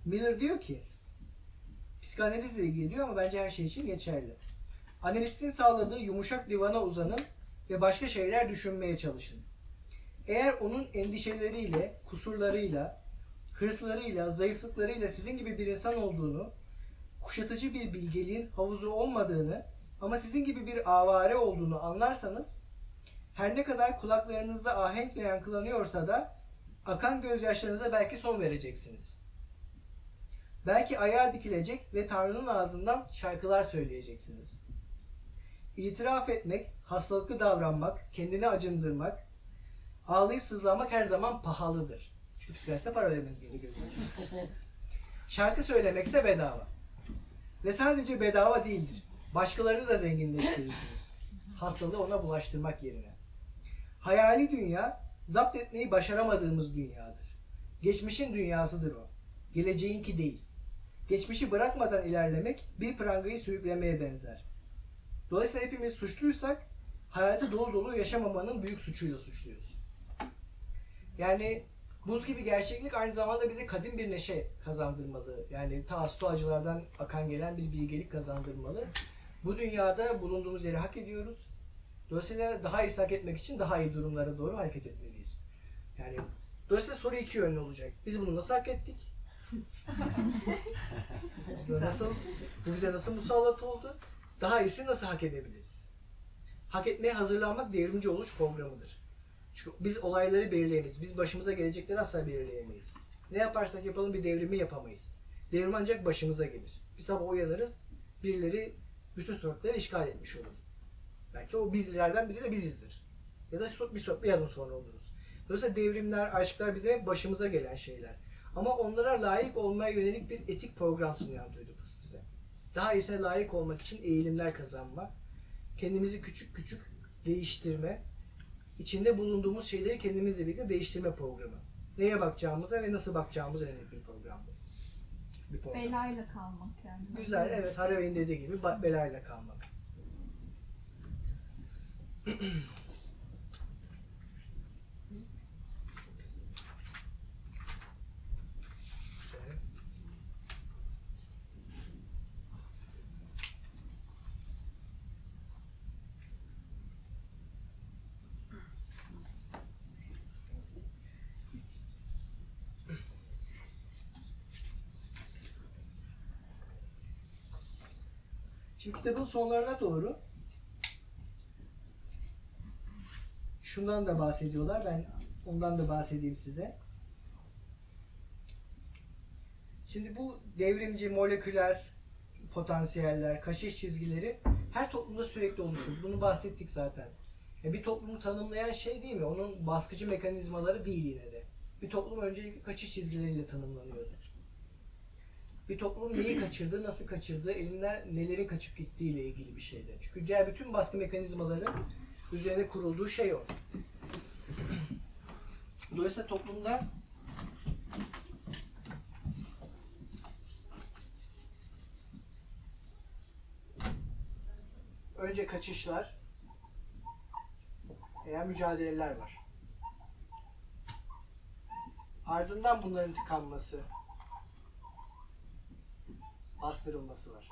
Miller diyor ki psikanalizle ilgili diyor ama bence her şey için geçerli. Analistin sağladığı yumuşak divana uzanın ve başka şeyler düşünmeye çalışın. Eğer onun endişeleriyle, kusurlarıyla, hırslarıyla, zayıflıklarıyla sizin gibi bir insan olduğunu, kuşatıcı bir bilgeliğin havuzu olmadığını ama sizin gibi bir avare olduğunu anlarsanız, her ne kadar kulaklarınızda ahenkle yankılanıyorsa da akan gözyaşlarınıza belki son vereceksiniz. Belki ayağa dikilecek ve Tanrı'nın ağzından şarkılar söyleyeceksiniz. İtiraf etmek, hastalıklı davranmak, kendini acındırmak, ağlayıp sızlamak her zaman pahalıdır. Çünkü psikiyatriste para ödemeniz gerekiyor. (laughs) Şarkı söylemekse bedava. Ve sadece bedava değildir. Başkalarını da zenginleştirirsiniz. Hastalığı ona bulaştırmak yerine. Hayali dünya, zapt etmeyi başaramadığımız dünyadır. Geçmişin dünyasıdır o. Geleceğinki değil. Geçmişi bırakmadan ilerlemek bir prangayı sürüklemeye benzer. Dolayısıyla hepimiz suçluysak hayatı dolu dolu yaşamamanın büyük suçuyla suçluyuz. Yani buz gibi gerçeklik aynı zamanda bize kadim bir neşe kazandırmalı. Yani ta stoacılardan akan gelen bir bilgelik kazandırmalı. Bu dünyada bulunduğumuz yeri hak ediyoruz. Dolayısıyla daha iyi hak etmek için daha iyi durumlara doğru hareket etmeliyiz. Yani dolayısıyla soru iki yönlü olacak. Biz bunu nasıl hak ettik? (laughs) Nasıl, bu bize nasıl musallat oldu? Daha iyisini nasıl hak edebiliriz? Hak etmeye hazırlanmak devrimci oluş programıdır. Çünkü biz olayları belirleyemeyiz. Biz başımıza gelecekleri asla belirleyemeyiz. Ne yaparsak yapalım bir devrimi yapamayız. Devrim ancak başımıza gelir. Bir sabah uyanırız, birileri bütün sokakları işgal etmiş olur. Belki o bizlerden biri de bizizdir. Ya da bir, so- bir adım sonra oluruz. Dolayısıyla devrimler, aşklar bizim hep başımıza gelen şeyler. Ama onlara layık olmaya yönelik bir etik program sunan Oedipus bize. Daha iyisine layık olmak için eğilimler kazanma, kendimizi küçük küçük değiştirme, içinde bulunduğumuz şeyleri kendimizle birlikte değiştirme programı. Neye bakacağımıza ve nasıl bakacağımıza yönelik bir program bu. Bir program. Belayla kalmak yani. Güzel, evet. Haraway'in dediği gibi belayla kalmak. (clears throat) Şimdi kitabın sonlarına doğru şundan da bahsediyorlar. Ben ondan da bahsedeyim size. Şimdi bu devrimci moleküler potansiyeller, kaşış çizgileri her toplumda sürekli oluşur. Bunu bahsettik zaten. E bir toplumu tanımlayan şey değil mi? Onun baskıcı mekanizmaları değil yine de. Bir toplum öncelikle kaçış çizgileriyle tanımlanıyordu. Bir toplum neyi kaçırdığı, nasıl kaçırdığı, elinden nelerin kaçıp gittiği ile ilgili bir şeydi. Çünkü diğer bütün baskı mekanizmalarının üzerine kurulduğu şey o. Dolayısıyla toplumda önce kaçışlar veya mücadeleler var. Ardından bunların tıkanması, bastırılması var.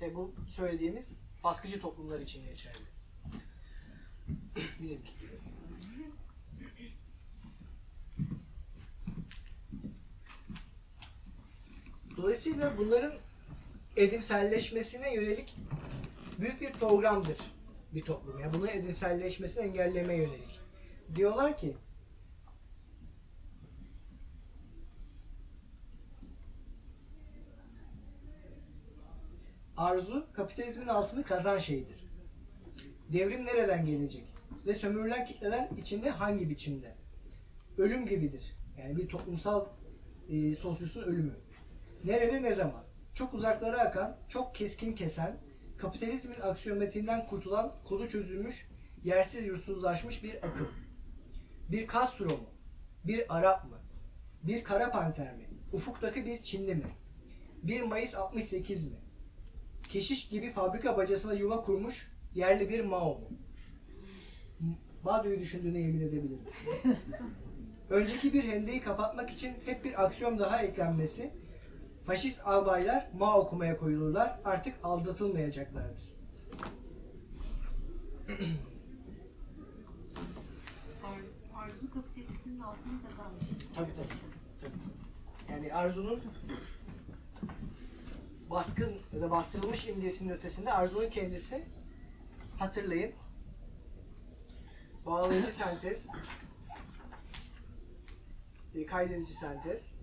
Ve bu söylediğimiz baskıcı toplumlar için geçerli. Bizimki gibi. Dolayısıyla bunların edimselleşmesine yönelik büyük bir programdır bir toplum. Yani bunun edimselleşmesini engellemeye yönelik. Diyorlar ki Arzu kapitalizmin altını kazan şeyidir. Devrim nereden gelecek? Ve sömürülen kitleler içinde hangi biçimde? Ölüm gibidir. Yani bir toplumsal e, sosyosun ölümü. Nerede ne zaman? Çok uzaklara akan, çok keskin kesen, kapitalizmin aksiyometiğinden kurtulan, kodu çözülmüş, yersiz yursuzlaşmış bir akım. Bir Castro mu? Bir Arap mı? Bir Kara Panter mi? Ufuktaki bir Çinli mi? Bir Mayıs 68 mi? Keşiş gibi fabrika bacasına yuva kurmuş yerli bir Mao mu? M- Mao'yu düşündüğüne yemin edebilirim. (laughs) Önceki bir hendeyi kapatmak için hep bir aksiyon daha eklenmesi, faşist albaylar Mao okumaya koyulurlar, artık aldatılmayacaklardır. Ar- Arzu kapitalizmin altını kazanmış. Tabii tabii. tabii. Yani Arzu'nun baskın ya da bastırılmış imgesinin ötesinde Arzu'nun kendisi hatırlayın bağlayıcı sentez e, kaydedici sentez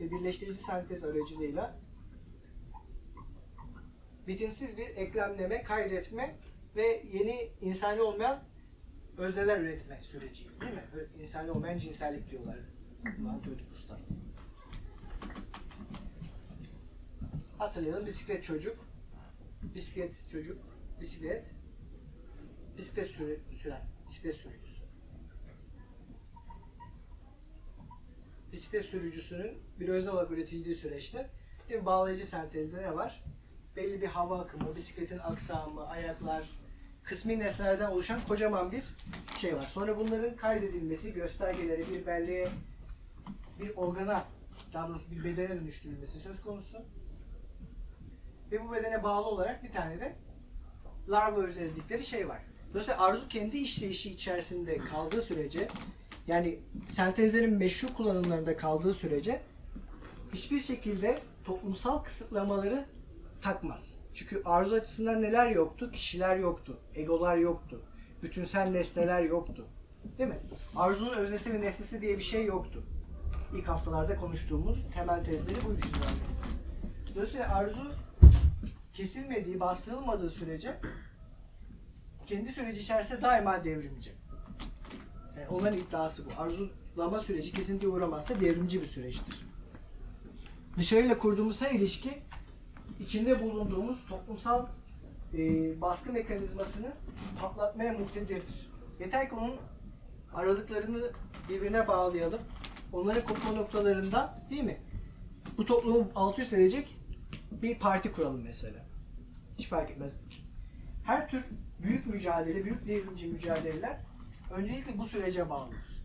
ve birleştirici sentez aracılığıyla bitimsiz bir eklemleme, kaydetme ve yeni insani olmayan özneler üretme süreci değil mi? İnsani olmayan cinsellik diyorlar. Buna Oedipus'ta. Hatırlayalım bisiklet çocuk, bisiklet çocuk, bisiklet, bisiklet sürü, süren, bisiklet sürücüsü. Bisiklet sürücüsünün bir özne olarak üretildiği süreçte bir bağlayıcı sentezde ne var? Belli bir hava akımı, bisikletin aksamı, ayaklar, kısmi nesnelerden oluşan kocaman bir şey var. Sonra bunların kaydedilmesi, göstergeleri bir belleğe, bir organa, daha doğrusu bir bedene dönüştürülmesi söz konusu. Ve bu bedene bağlı olarak bir tane de larva özellikleri şey var. Dolayısıyla arzu kendi işleyişi içerisinde kaldığı sürece, yani sentezlerin meşru kullanımlarında kaldığı sürece hiçbir şekilde toplumsal kısıtlamaları takmaz. Çünkü arzu açısından neler yoktu? Kişiler yoktu, egolar yoktu, bütünsel nesneler yoktu. Değil mi? Arzunun öznesi ve nesnesi diye bir şey yoktu. İlk haftalarda konuştuğumuz temel tezleri buydu çizgilerimiz. Dolayısıyla arzu kesilmediği, bastırılmadığı sürece kendi süreci içerisinde daima devrimci. Yani onların iddiası bu. Arzulama süreci kesintiye uğramazsa devrimci bir süreçtir. Dışarıyla kurduğumuz her ilişki içinde bulunduğumuz toplumsal e, baskı mekanizmasını patlatmaya muktedirdir. Yeter ki onun aralıklarını birbirine bağlayalım. Onların kopma noktalarında değil mi? Bu toplumu alt üst edecek bir parti kuralım mesela. Hiç fark etmez. Her tür büyük mücadele, büyük devrimci mücadeleler öncelikle bu sürece bağlıdır.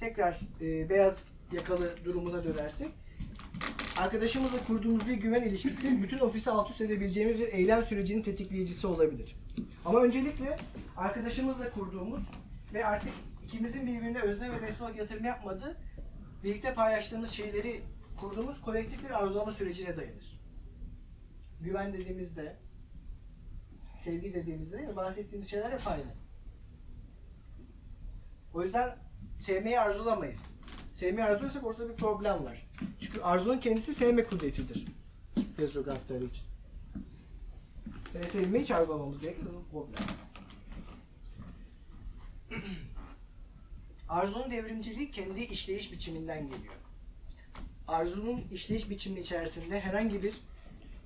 Tekrar e, beyaz yakalı durumuna dönersek arkadaşımızla kurduğumuz bir güven ilişkisi bütün ofisi alt üst edebileceğimiz bir eylem sürecinin tetikleyicisi olabilir. Ama öncelikle arkadaşımızla kurduğumuz ve artık ikimizin birbirine özne ve olarak yatırım yapmadığı, birlikte paylaştığımız şeyleri kurduğumuz kolektif bir arzulama sürecine dayanır. Güven dediğimizde, sevgi dediğimizde bahsettiğimiz şeyler hep aynı. O yüzden sevmeyi arzulamayız. Sevmeyi arzuluyorsak ortada bir problem var. Çünkü arzunun kendisi sevme kudretidir. Retrogradları için. Yani sevmeyi hiç arzulamamız gerekir. Bu problem. Arzunun devrimciliği kendi işleyiş biçiminden geliyor. Arzunun işleyiş biçimi içerisinde herhangi bir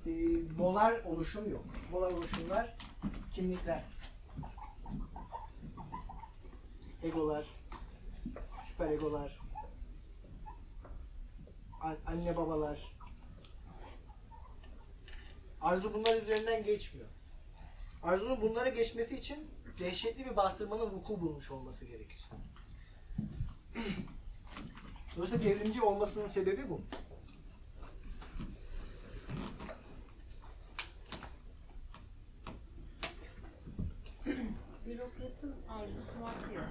e, molar oluşum yok. Molar oluşumlar kimlikler. Egolar, süper egolar, an- anne babalar. Arzu bunlar üzerinden geçmiyor. Arzunun bunlara geçmesi için dehşetli bir bastırmanın vuku bulmuş olması gerekir. (clears throat) Dolayısıyla devrimci olmasının sebebi bu. Bürokratın arzusu var ya,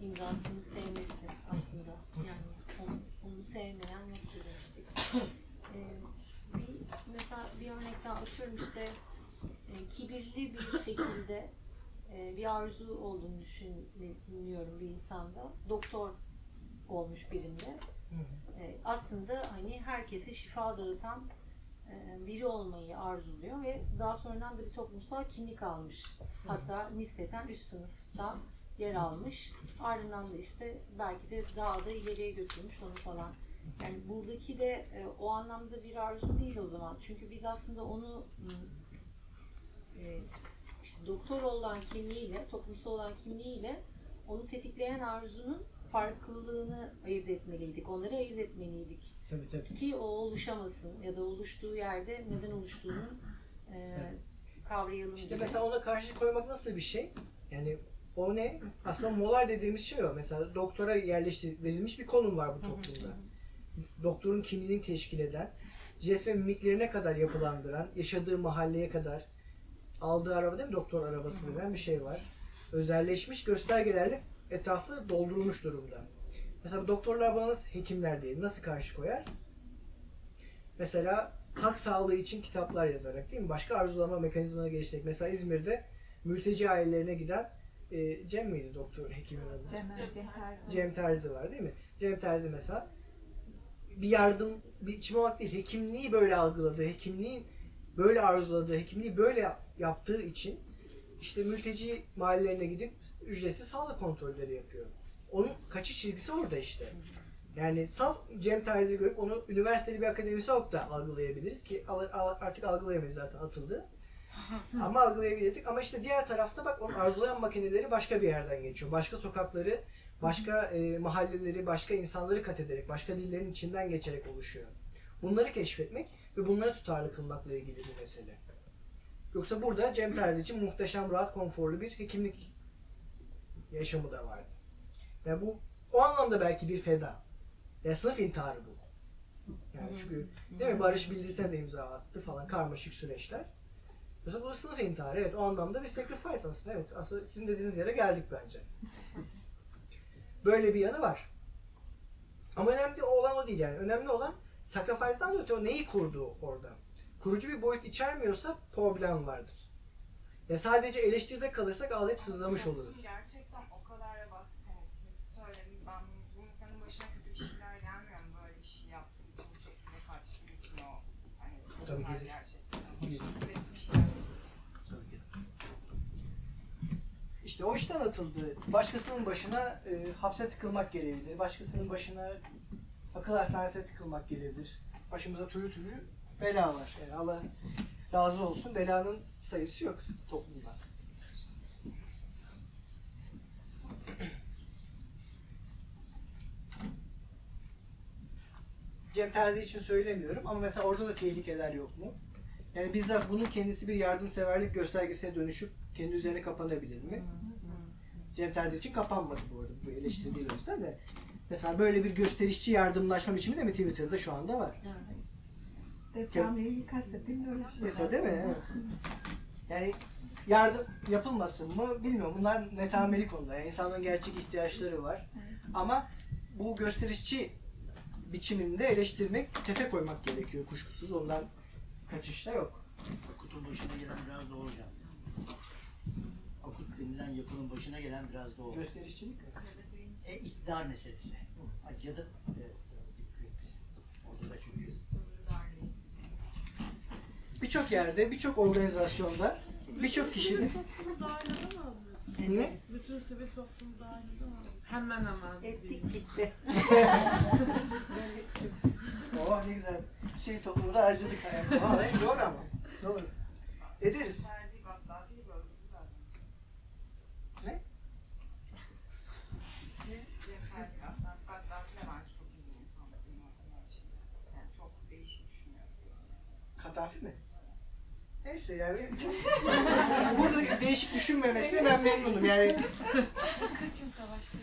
imzasını sevmesi aslında. Yani onu, onu sevmeyen yoktur demiştik. Ee, bir, mesela bir örnek daha atıyorum işte e, kibirli bir şekilde e, bir arzu olduğunu düşünüyorum bir insanda. Doktor olmuş birinde. E, aslında hani herkese şifa dağıtan biri olmayı arzuluyor ve daha sonradan da bir toplumsal kimlik almış. Hatta nispeten üst sınıfta yer almış. Ardından da işte belki de daha da ileriye götürmüş onu falan. Yani buradaki de e, o anlamda bir arzu değil o zaman. Çünkü biz aslında onu e, işte doktor olan kimliğiyle, toplumsal olan kimliğiyle onu tetikleyen arzunun farklılığını ayırt etmeliydik. Onları ayırt etmeliydik. Tabii tabii. Ki o oluşamasın ya da oluştuğu yerde neden oluştuğunu e, kavrayalım İşte diye. mesela ona karşı koymak nasıl bir şey? Yani o ne? Aslında molar dediğimiz şey o. Mesela doktora yerleştir verilmiş bir konum var bu toplumda. Doktorun kimliğini teşkil eden, jest ve mimiklerine kadar yapılandıran, yaşadığı mahalleye kadar aldığı araba değil mi? Doktor arabası denen bir şey var. Özelleşmiş göstergelerle etrafı doldurulmuş durumda. Mesela doktorlar bana nasıl, hekimler değil, nasıl karşı koyar? Mesela halk sağlığı için kitaplar yazarak değil mi? Başka arzulama mekanizmaları geliştirerek. Mesela İzmir'de mülteci ailelerine giden e, Cem miydi doktor hekimin adı? Cem, Cem Terzi. Cem Terzi var değil mi? Cem Terzi mesela bir yardım, bir içim olmak değil, hekimliği böyle algıladığı, hekimliği böyle arzuladığı, hekimliği böyle yap- yaptığı için işte mülteci mahallelerine gidip ücretsiz sağlık kontrolleri yapıyor. Onun kaçış çizgisi orada işte. Yani sal Cem Terzi'yi görüp onu üniversiteli bir akademisyen olarak da algılayabiliriz ki al- al- artık algılayamayız zaten atıldı. (laughs) Ama algılayabildik. Ama işte diğer tarafta bak onun arzulayan makineleri başka bir yerden geçiyor. Başka sokakları, başka e, mahalleleri, başka insanları kat ederek, başka dillerin içinden geçerek oluşuyor. Bunları keşfetmek ve bunları tutarlı kılmakla ilgili bir mesele. Yoksa burada Cem Terzi için muhteşem, rahat, konforlu bir hekimlik yaşamı da vardı. Yani bu o anlamda belki bir feda. Yani sınıf intiharı bu. Yani çünkü değil mi Barış Bildirsen de imza attı falan karmaşık süreçler. Mesela bu sınıf intiharı. Evet o anlamda bir sacrifice aslında. Evet aslında sizin dediğiniz yere geldik bence. (laughs) Böyle bir yanı var. Ama önemli olan o değil yani. Önemli olan sacrifice'dan da öte o neyi kurduğu orada. Kurucu bir boyut içermiyorsa problem vardır. Ya sadece eleştiride kalırsak ağlayıp sızlamış oluruz. Gerçekten o kadar da basit. Hani siz söyleyin ben bu insanın başına kötü bir şeyler gelmiyor mu böyle bir şey yaptığı için bu şekilde kaçtığı için o hani Tabii gelir. İşte o işten atıldı. Başkasının başına e, hapse tıkılmak gelebilir. Başkasının başına akıl hastanesine tıkılmak gelebilir. Başımıza türlü türlü bela var. Yani Allah razı olsun. Belanın sayısı yok toplumda. Cem Terzi için söylemiyorum ama mesela orada da tehlikeler yok mu? Yani bizzat bunun kendisi bir yardımseverlik göstergesine dönüşüp kendi üzerine kapanabilir mi? Cem Terzi için kapanmadı bu arada bu eleştiri değil o yüzden de. Mesela böyle bir gösterişçi yardımlaşma biçimi de mi Twitter'da şu anda var? Evet. Depremle ilgili kastettiğim böyle bir şey. Mesela değil mi? Evet. Yani yardım yapılmasın mı bilmiyorum. Bunlar netameli konuda. Yani insanların gerçek ihtiyaçları var. Ama bu gösterişçi biçiminde eleştirmek, tefe koymak gerekiyor kuşkusuz. Ondan kaçış da yok. Akut'un başına gelen biraz da o hocam. Akut denilen yapının başına gelen biraz da o. Gösterişçilik mi? E, iktidar meselesi. Ya da evet. Orada da çünkü Birçok yerde, birçok organizasyonda, birçok kişinin Toplumu dahil edemez miyiz? ne? Bütün sivil toplumu dahil? Hemen hemen. Ettik gitti. Oh ne güzel. Sivil toplumda harcadık hayatı. Vallahi doğru ama. Doğru. Ederiz. Ne? Şey. Yani çok değişik düşünüyor. Kaddafi mi? Neyse yani burada değişik düşünmemesine ben memnunum yani 40 gün savaştı.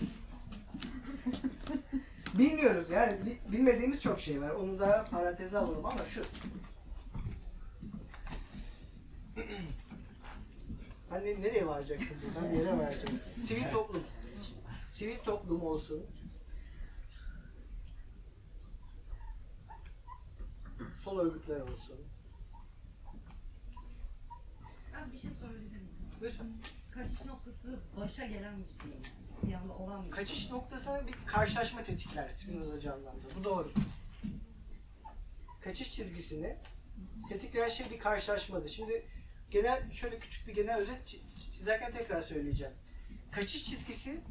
(laughs) bilmiyoruz yani bi- bilmediğimiz çok şey var onu da paranteze alalım ama şu (clears throat) Hani nereye varacaktım buradan? Bir yere varacaktım. Sivil toplum. Sivil toplum olsun. Sol örgütler olsun. Ben bir şey sorabilir miyim? Lütfen. Kaçış noktası başa gelen bir şey anda olan bir şey. Kaçış noktasına bir karşılaşma tetikler Spinozacı anlamda. Bu doğru. Kaçış çizgisini Tetikleyen şey bir karşılaşmadır. Şimdi genel şöyle küçük bir genel özet çi- çizerken tekrar söyleyeceğim. Kaçış çizgisi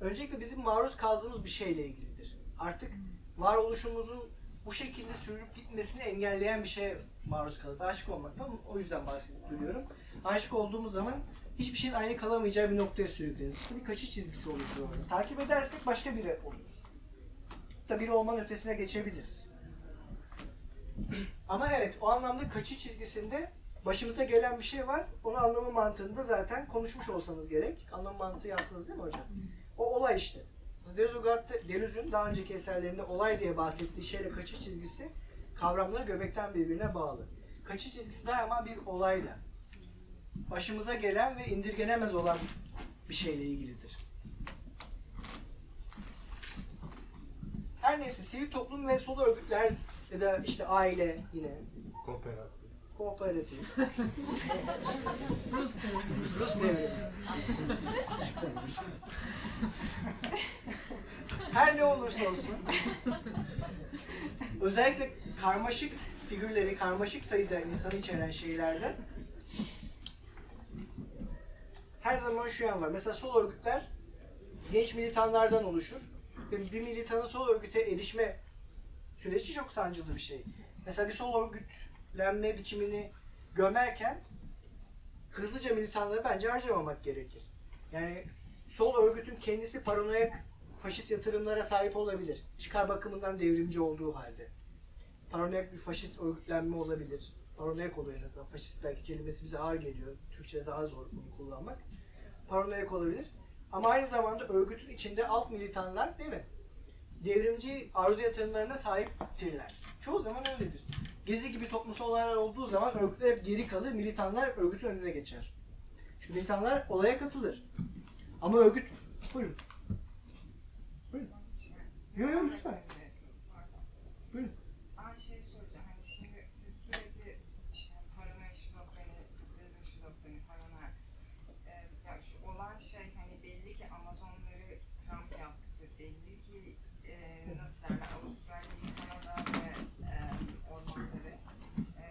öncelikle bizim maruz kaldığımız bir şeyle ilgilidir. Artık varoluşumuzun bu şekilde sürüp gitmesini engelleyen bir şeye maruz kalırız. Aşık olmaktan o yüzden bahsedip duruyorum. Aşık olduğumuz zaman hiçbir şeyin aynı kalamayacağı bir noktaya sürükleniz. İşte bir kaçış çizgisi oluşuyor. Takip edersek başka biri oluruz. Da biri olmanın ötesine geçebiliriz. (clears throat) Ama evet o anlamda kaçış çizgisinde başımıza gelen bir şey var. Onun anlamı mantığında zaten konuşmuş olsanız gerek. Anlam mantığı yaptınız değil mi hocam? O olay işte. Deleuze Deleuze'ün daha önceki eserlerinde olay diye bahsettiği şeyle kaçış çizgisi kavramları göbekten birbirine bağlı. Kaçış çizgisi daima bir olayla başımıza gelen ve indirgenemez olan bir şeyle ilgilidir. Her neyse sivil toplum ve sol örgütler ya da işte aile yine Kooperatif. kooperatif, (laughs) Rus devleti. Rus devrimi. Her ne olursa olsun özellikle karmaşık figürleri, karmaşık sayıda insanı içeren şeylerde her zaman şu yan var. Mesela sol örgütler genç militanlardan oluşur. Ve bir militanın sol örgüte erişme süreci çok sancılı bir şey. Mesela bir sol örgütlenme biçimini gömerken hızlıca militanları bence harcamamak gerekir. Yani sol örgütün kendisi paranoyak faşist yatırımlara sahip olabilir. Çıkar bakımından devrimci olduğu halde. Paranoyak bir faşist örgütlenme olabilir. Paranoyak oluyor en azından. Faşist belki kelimesi bize ağır geliyor. Türkçe'de daha zor bunu kullanmak. Paranoyak olabilir. Ama aynı zamanda örgütün içinde alt militanlar değil mi? Devrimci arzu yatırımlarına sahiptirler. Çoğu zaman öyledir. Gezi gibi toplumsal olaylar olduğu zaman örgütler hep geri kalır, militanlar örgütün önüne geçer. Çünkü militanlar olaya katılır. Ama örgüt... Buyurun. Buyurun. Yok yok lütfen. Buyurun. Ben şey soracağım. Hani şimdi siz sürekli işte paranoya, şizofreni, kapitalizm, şizofreni, paranoya. Ee, ya şu olan şey hani belli ki Amazonları Trump yaptı. Belli ki e, nasıl derler Avustralya'yı, Kanada ve e, ormanları e,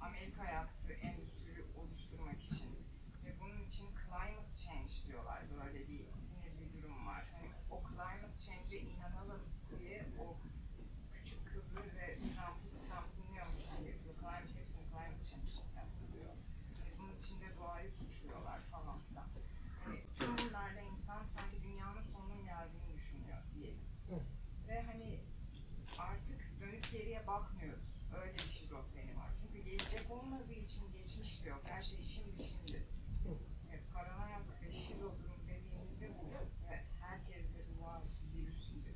Amerika yaktı endüstri oluşturmak için. Ve bunun için climate change diyorlar. Böyle bir sinir bir durum var. Hani o climate change'e inanalım diye o küçük kızı ve Trump'ı Trump dinliyormuş gibi yapıyor. Climate, hepsini climate change yaptırıyor. Hani bunun içinde suçluyorlar falan filan. Tüm bunlarla insan sanki dünyanın sonunun geldiğini düşünüyor diyelim. Ve hani artık dönüp geriye bakmıyoruz. Öyle bir şizofreni var. Çünkü gelecek olmadığı için geçmiş de yok. Her şey şimdi şimdi. E, paranoyak ve şizofren dediğimizde bu. Ve herkes de bu var virüs gibi.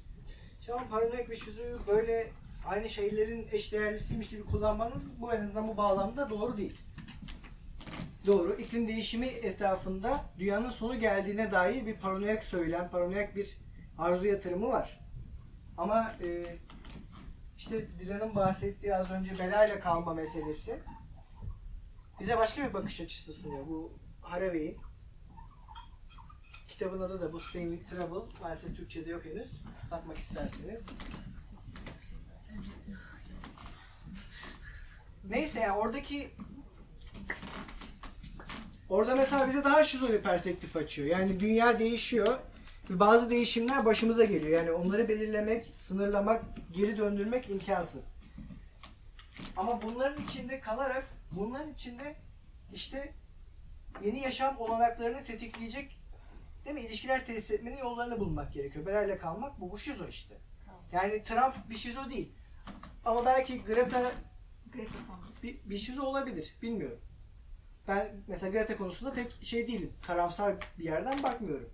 Şu an paranoyak ve şizoyu böyle aynı şeylerin eşdeğerlisiymiş gibi kullanmanız bu en azından bu bağlamda doğru değil. Doğru. İklim değişimi etrafında dünyanın sonu geldiğine dair bir paranoyak söylem, paranoyak bir arzu yatırımı var. Ama e, işte Dilan'ın bahsettiği az önce belayla kalma meselesi bize başka bir bakış açısı sunuyor. Bu Haraway'in kitabın adı da bu Staying with Trouble. Maalesef Türkçe'de yok henüz. Bakmak isterseniz. Neyse ya oradaki orada mesela bize daha şizo bir perspektif açıyor. Yani dünya değişiyor ve bazı değişimler başımıza geliyor. Yani onları belirlemek, sınırlamak, geri döndürmek imkansız. Ama bunların içinde kalarak bunların içinde işte yeni yaşam olanaklarını tetikleyecek değil mi? İlişkiler tesis etmenin yollarını bulmak gerekiyor. Belayla kalmak bu, bu şizo işte. Yani Trump bir şizo değil. Ama belki Greta Greta bir, bir şizo olabilir. Bilmiyorum. Ben mesela Greta konusunda pek şey değilim. Karamsar bir yerden bakmıyorum.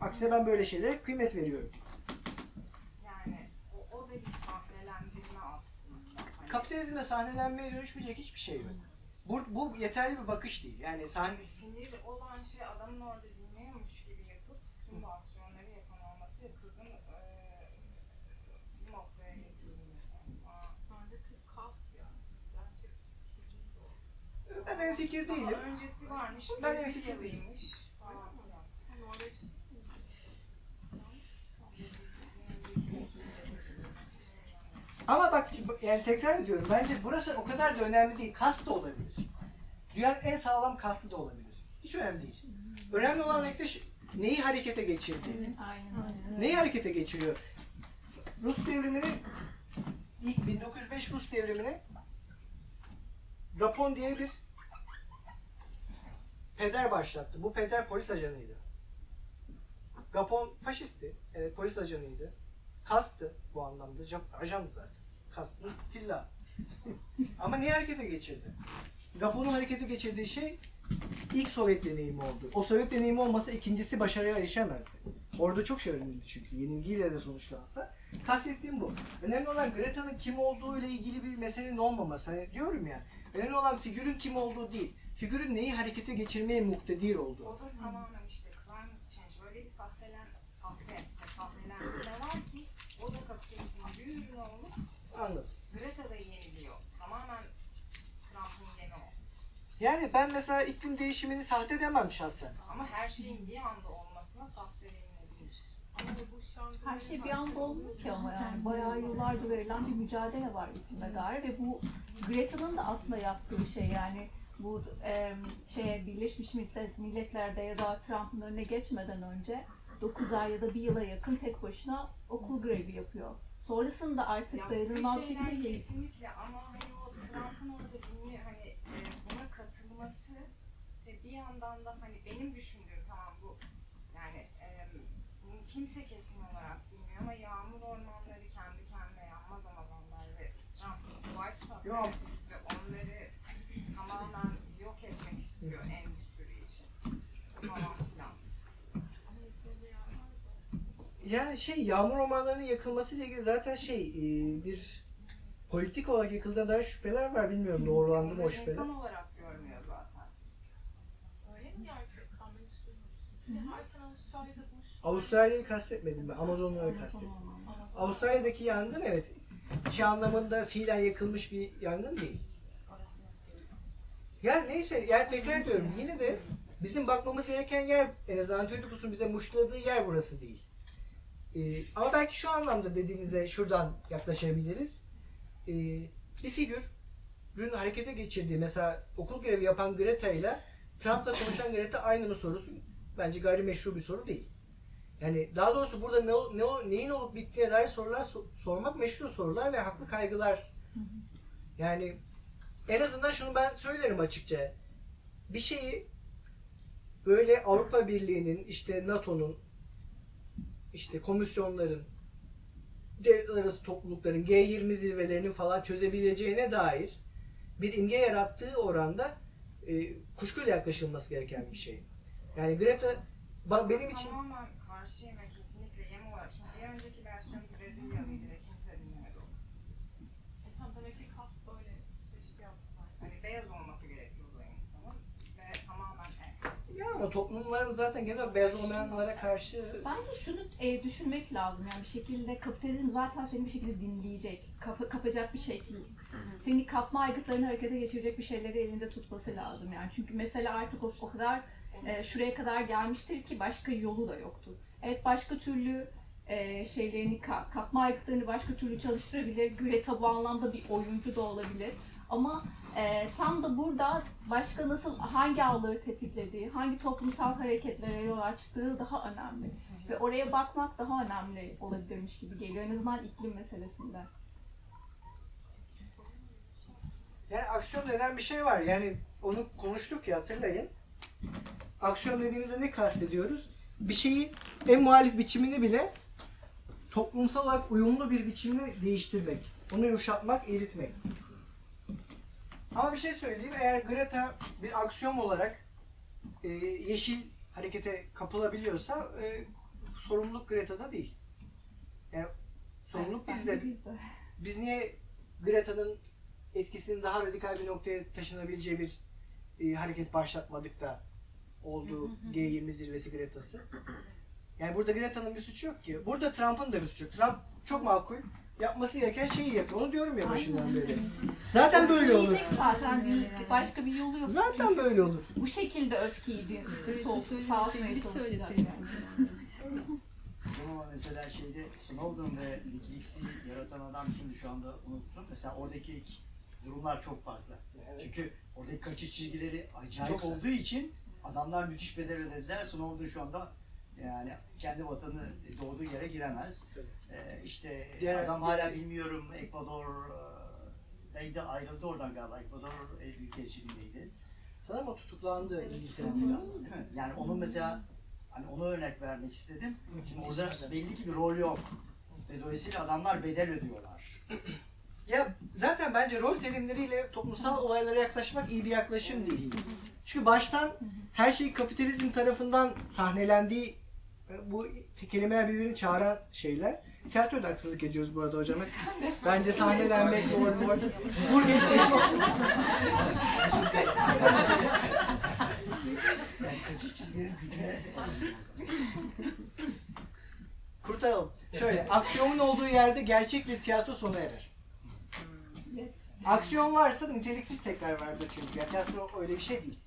Aksine ben böyle şeylere kıymet veriyorum. Yani o, o da bir sahnelendirme aslında. Hani, Kapitalizmde sahnelenmeye dönüşmeyecek hiçbir şey yok. Bu, bu yeterli bir bakış değil. Yani sahne, hani sinir olan şey adamın orada dinliyormuş gibi yapıp tüm bu aksiyonları yapan olması kızın eee bir noktaya getirdiğini Aa, Bence kız kast yani. Gerçek bir şey değil o. ben en fikir değilim. Ama öncesi varmış, Ben en fikir. Norveç Ama bak yani tekrar ediyorum bence burası o kadar da önemli değil. Kas da olabilir. Dünyanın en sağlam kası da olabilir. Hiç önemli değil. Önemli olan nokta neyi harekete geçirdi. Aynen. Neyi harekete geçiriyor? Rus devrimini ilk 1905 Rus devrimini Gapon diye bir peder başlattı. Bu peder polis ajanıydı. Gapon faşistti. Evet, polis ajanıydı. Kastı bu anlamda. Ajandı zaten. Kastı tilla. (laughs) Ama niye harekete geçirdi? Gapon'un harekete geçirdiği şey ilk Sovyet deneyimi oldu. O Sovyet deneyimi olmasa ikincisi başarıya erişemezdi. Orada çok şey önemliydi çünkü. Yenilgiyle de sonuçlansa. Kastettiğim bu. Önemli olan Greta'nın kim olduğu ile ilgili bir meselenin olmaması. Hani diyorum ya. Önemli olan figürün kim olduğu değil. Figürün neyi harekete geçirmeye muktedir olduğu. O da tamamen işte climate change. Öyle bir sahtelen, sahte, sahtelenme var ki o da kapitalizmin bir ürünü olup Anladım. Greta da yeniliyor. Tamamen Trump'ın yeni o. Yani ben mesela iklim değişimini sahte demem şahsen. Ama her şeyin bir anda olmasına sahte denilebilir. Ama bu şu an Her şey bir anda olmuyor ki ama yani bayağı yıllardır verilen bir mücadele var iklime dair ve bu Greta'nın da aslında yaptığı şey yani bu e, şeye Birleşmiş Milletler, Milletler'de ya da Trump'ın önüne geçmeden önce 9 ay ya da bir yıla yakın tek başına okul grevi yapıyor. Sonrasında artık Yaptığı dayanılmaz bir şeyler şekilde kesinlikle ama hani o Trump'ın orada bunu hani e, buna katılması ve bir yandan da hani benim düşündüğüm tamam bu yani e, bunu kimse kesin olarak bilmiyor ama yağmur ormanları kendi kendine yanmaz Amazonlar ve Trump White Supremacist ve onları tamamen yok etmek istiyor endüstri için falan filan. Ya şey yağmur ormanlarının yakılmasıyla ilgili zaten şey e, bir politik olarak yakıldığına dair şüpheler var. Bilmiyorum doğrulandı mı o şüpheler. insan olarak görmüyor zaten. Öyle mi gerçekten? Ben hiç duymamıştım. Çünkü her sene Avustralya'da bu şu- Avustralya'yı kastetmedim ben. Amazonları kastettim. Avustralya'daki yangın evet şey anlamında fiilen yakılmış bir yangın değil. Yani neyse yani tekrar ediyorum yine de bizim bakmamız gereken yer en azından Antiochus'un bize muşladığı yer burası değil. Ee, ama belki şu anlamda dediğinize şuradan yaklaşabiliriz. Ee, bir figürün harekete geçirdiği mesela okul grevi yapan Greta ile Trump'la konuşan Greta aynı mı sorusu bence gayrimeşru bir soru değil. Yani daha doğrusu burada ne, ne, neyin olup bittiğine dair sorular so- sormak meşru sorular ve haklı kaygılar. Yani en azından şunu ben söylerim açıkça. Bir şeyi böyle Avrupa Birliği'nin, işte NATO'nun, işte komisyonların, devletler arası toplulukların, G20 zirvelerinin falan çözebileceğine dair bir imge yarattığı oranda e, kuşkuyla yaklaşılması gereken bir şey. Yani Greta ba- benim için Tamamen karşıyım ve kesinlikle yem olarak. Çünkü bir önceki versiyon Brezilyalıydı ve kimse bilmiyordu. E tamam demek ki kast böyle İsveç'te yaptı zaten. Hani beyaz olması gerekiyordu o insanın. Ve tamamen el. ya ama toplumların zaten genel olarak beyaz olmayanlara karşı Bence şunu e, düşünmek lazım yani bir şekilde kapitalizm zaten seni bir şekilde dinleyecek, kapa- kapacak bir şekilde. Seni kapma aygıtlarını harekete geçirecek bir şeyleri elinde tutması lazım yani. Çünkü mesela artık o, o kadar e, şuraya kadar gelmiştir ki başka yolu da yoktur. Evet başka türlü e, şeylerini ka- kapma aygıtlarını başka türlü çalıştırabilir. Greta bu anlamda bir oyuncu da olabilir. Ama e, tam da burada başka nasıl hangi ağları tetiklediği, hangi toplumsal hareketlere yol açtığı daha önemli. Ve oraya bakmak daha önemli olabilirmiş gibi geliyor. En azından iklim meselesinde. Yani aksiyon denen bir şey var. Yani onu konuştuk ya hatırlayın. Aksiyon dediğimizde ne kastediyoruz? Bir şeyi en muhalif biçimini bile toplumsal olarak uyumlu bir biçimde değiştirmek. Onu yumuşatmak, eritmek. Ama bir şey söyleyeyim. Eğer Greta bir aksiyon olarak e, yeşil harekete kapılabiliyorsa e, sorumluluk Greta'da değil. Yani sorumluluk Evet, bizde. bizde. Biz niye Greta'nın etkisinin daha radikal bir noktaya taşınabileceği bir e, hareket başlatmadık da oldu G20 zirvesi Greta'sı. Yani burada Greta'nın bir suçu yok ki. Burada Trump'ın da bir suçu yok. Trump çok makul. Yapması gereken şeyi yapıyor. Onu diyorum ya başından beri. Zaten böyle olur. Diyecek zaten değil, başka bir yolu yok. Zaten Çünkü böyle olur. Bu şekilde öfkeyi di- Evet, soğuk, söylesin. yani. ama mesela şeyde Snowden ve Wikileaks'i yaratan adam kimdi şu anda unuttum. Mesela oradaki durumlar çok farklı. Evet. Çünkü oradaki kaçış çizgileri acayip Çok olduğu için adamlar müthiş bedel ödediler. Snowden şu anda yani kendi vatanı doğduğu yere giremez. Ee, işte Diğer- adam hala bilmiyorum Ekvador neydi ayrıldı oradan galiba Ekvador e, büyükelçiliğindeydi. Sanırım o tutuklandı İngiltere'de. Yani onun mesela hani onu örnek vermek istedim. Şimdi orada belli ki bir rol yok. Ve dolayısıyla adamlar bedel ödüyorlar. (clears throat) Ya zaten bence rol terimleriyle toplumsal olaylara yaklaşmak iyi bir yaklaşım değil. Çünkü baştan her şey kapitalizm tarafından sahnelendiği e, bu kelimeler birbirini çağıran şeyler. Tiyatroda haksızlık ediyoruz bu arada hocam. Bence sahnelenmek doğru bu arada. Geçti. Yani kaçış çizgilerin gücüne Kurtaralım. Şöyle, aksiyonun olduğu yerde gerçek bir tiyatro sona erer. Aksiyon varsa niteliksiz tekrar vardır çünkü. Ya, tiyatro öyle bir şey değil.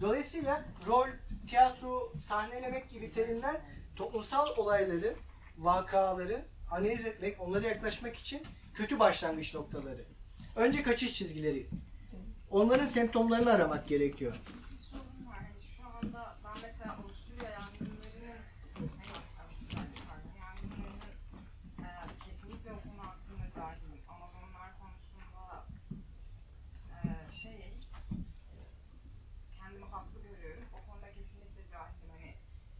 Dolayısıyla rol, tiyatro, sahnelemek gibi terimler toplumsal olayları, vakaları analiz etmek, onlara yaklaşmak için kötü başlangıç noktaları. Önce kaçış çizgileri. Onların semptomlarını aramak gerekiyor. Bir sorun var. Hani şu anda ben mesela Avusturya yangınlarının hani pardon, yangınlarının e, kesinlikle o konu hakkında cahilim. Amazonlar konusunda e, şey kendimi haklı görüyorum. O konuda kesinlikle cahilim. Hani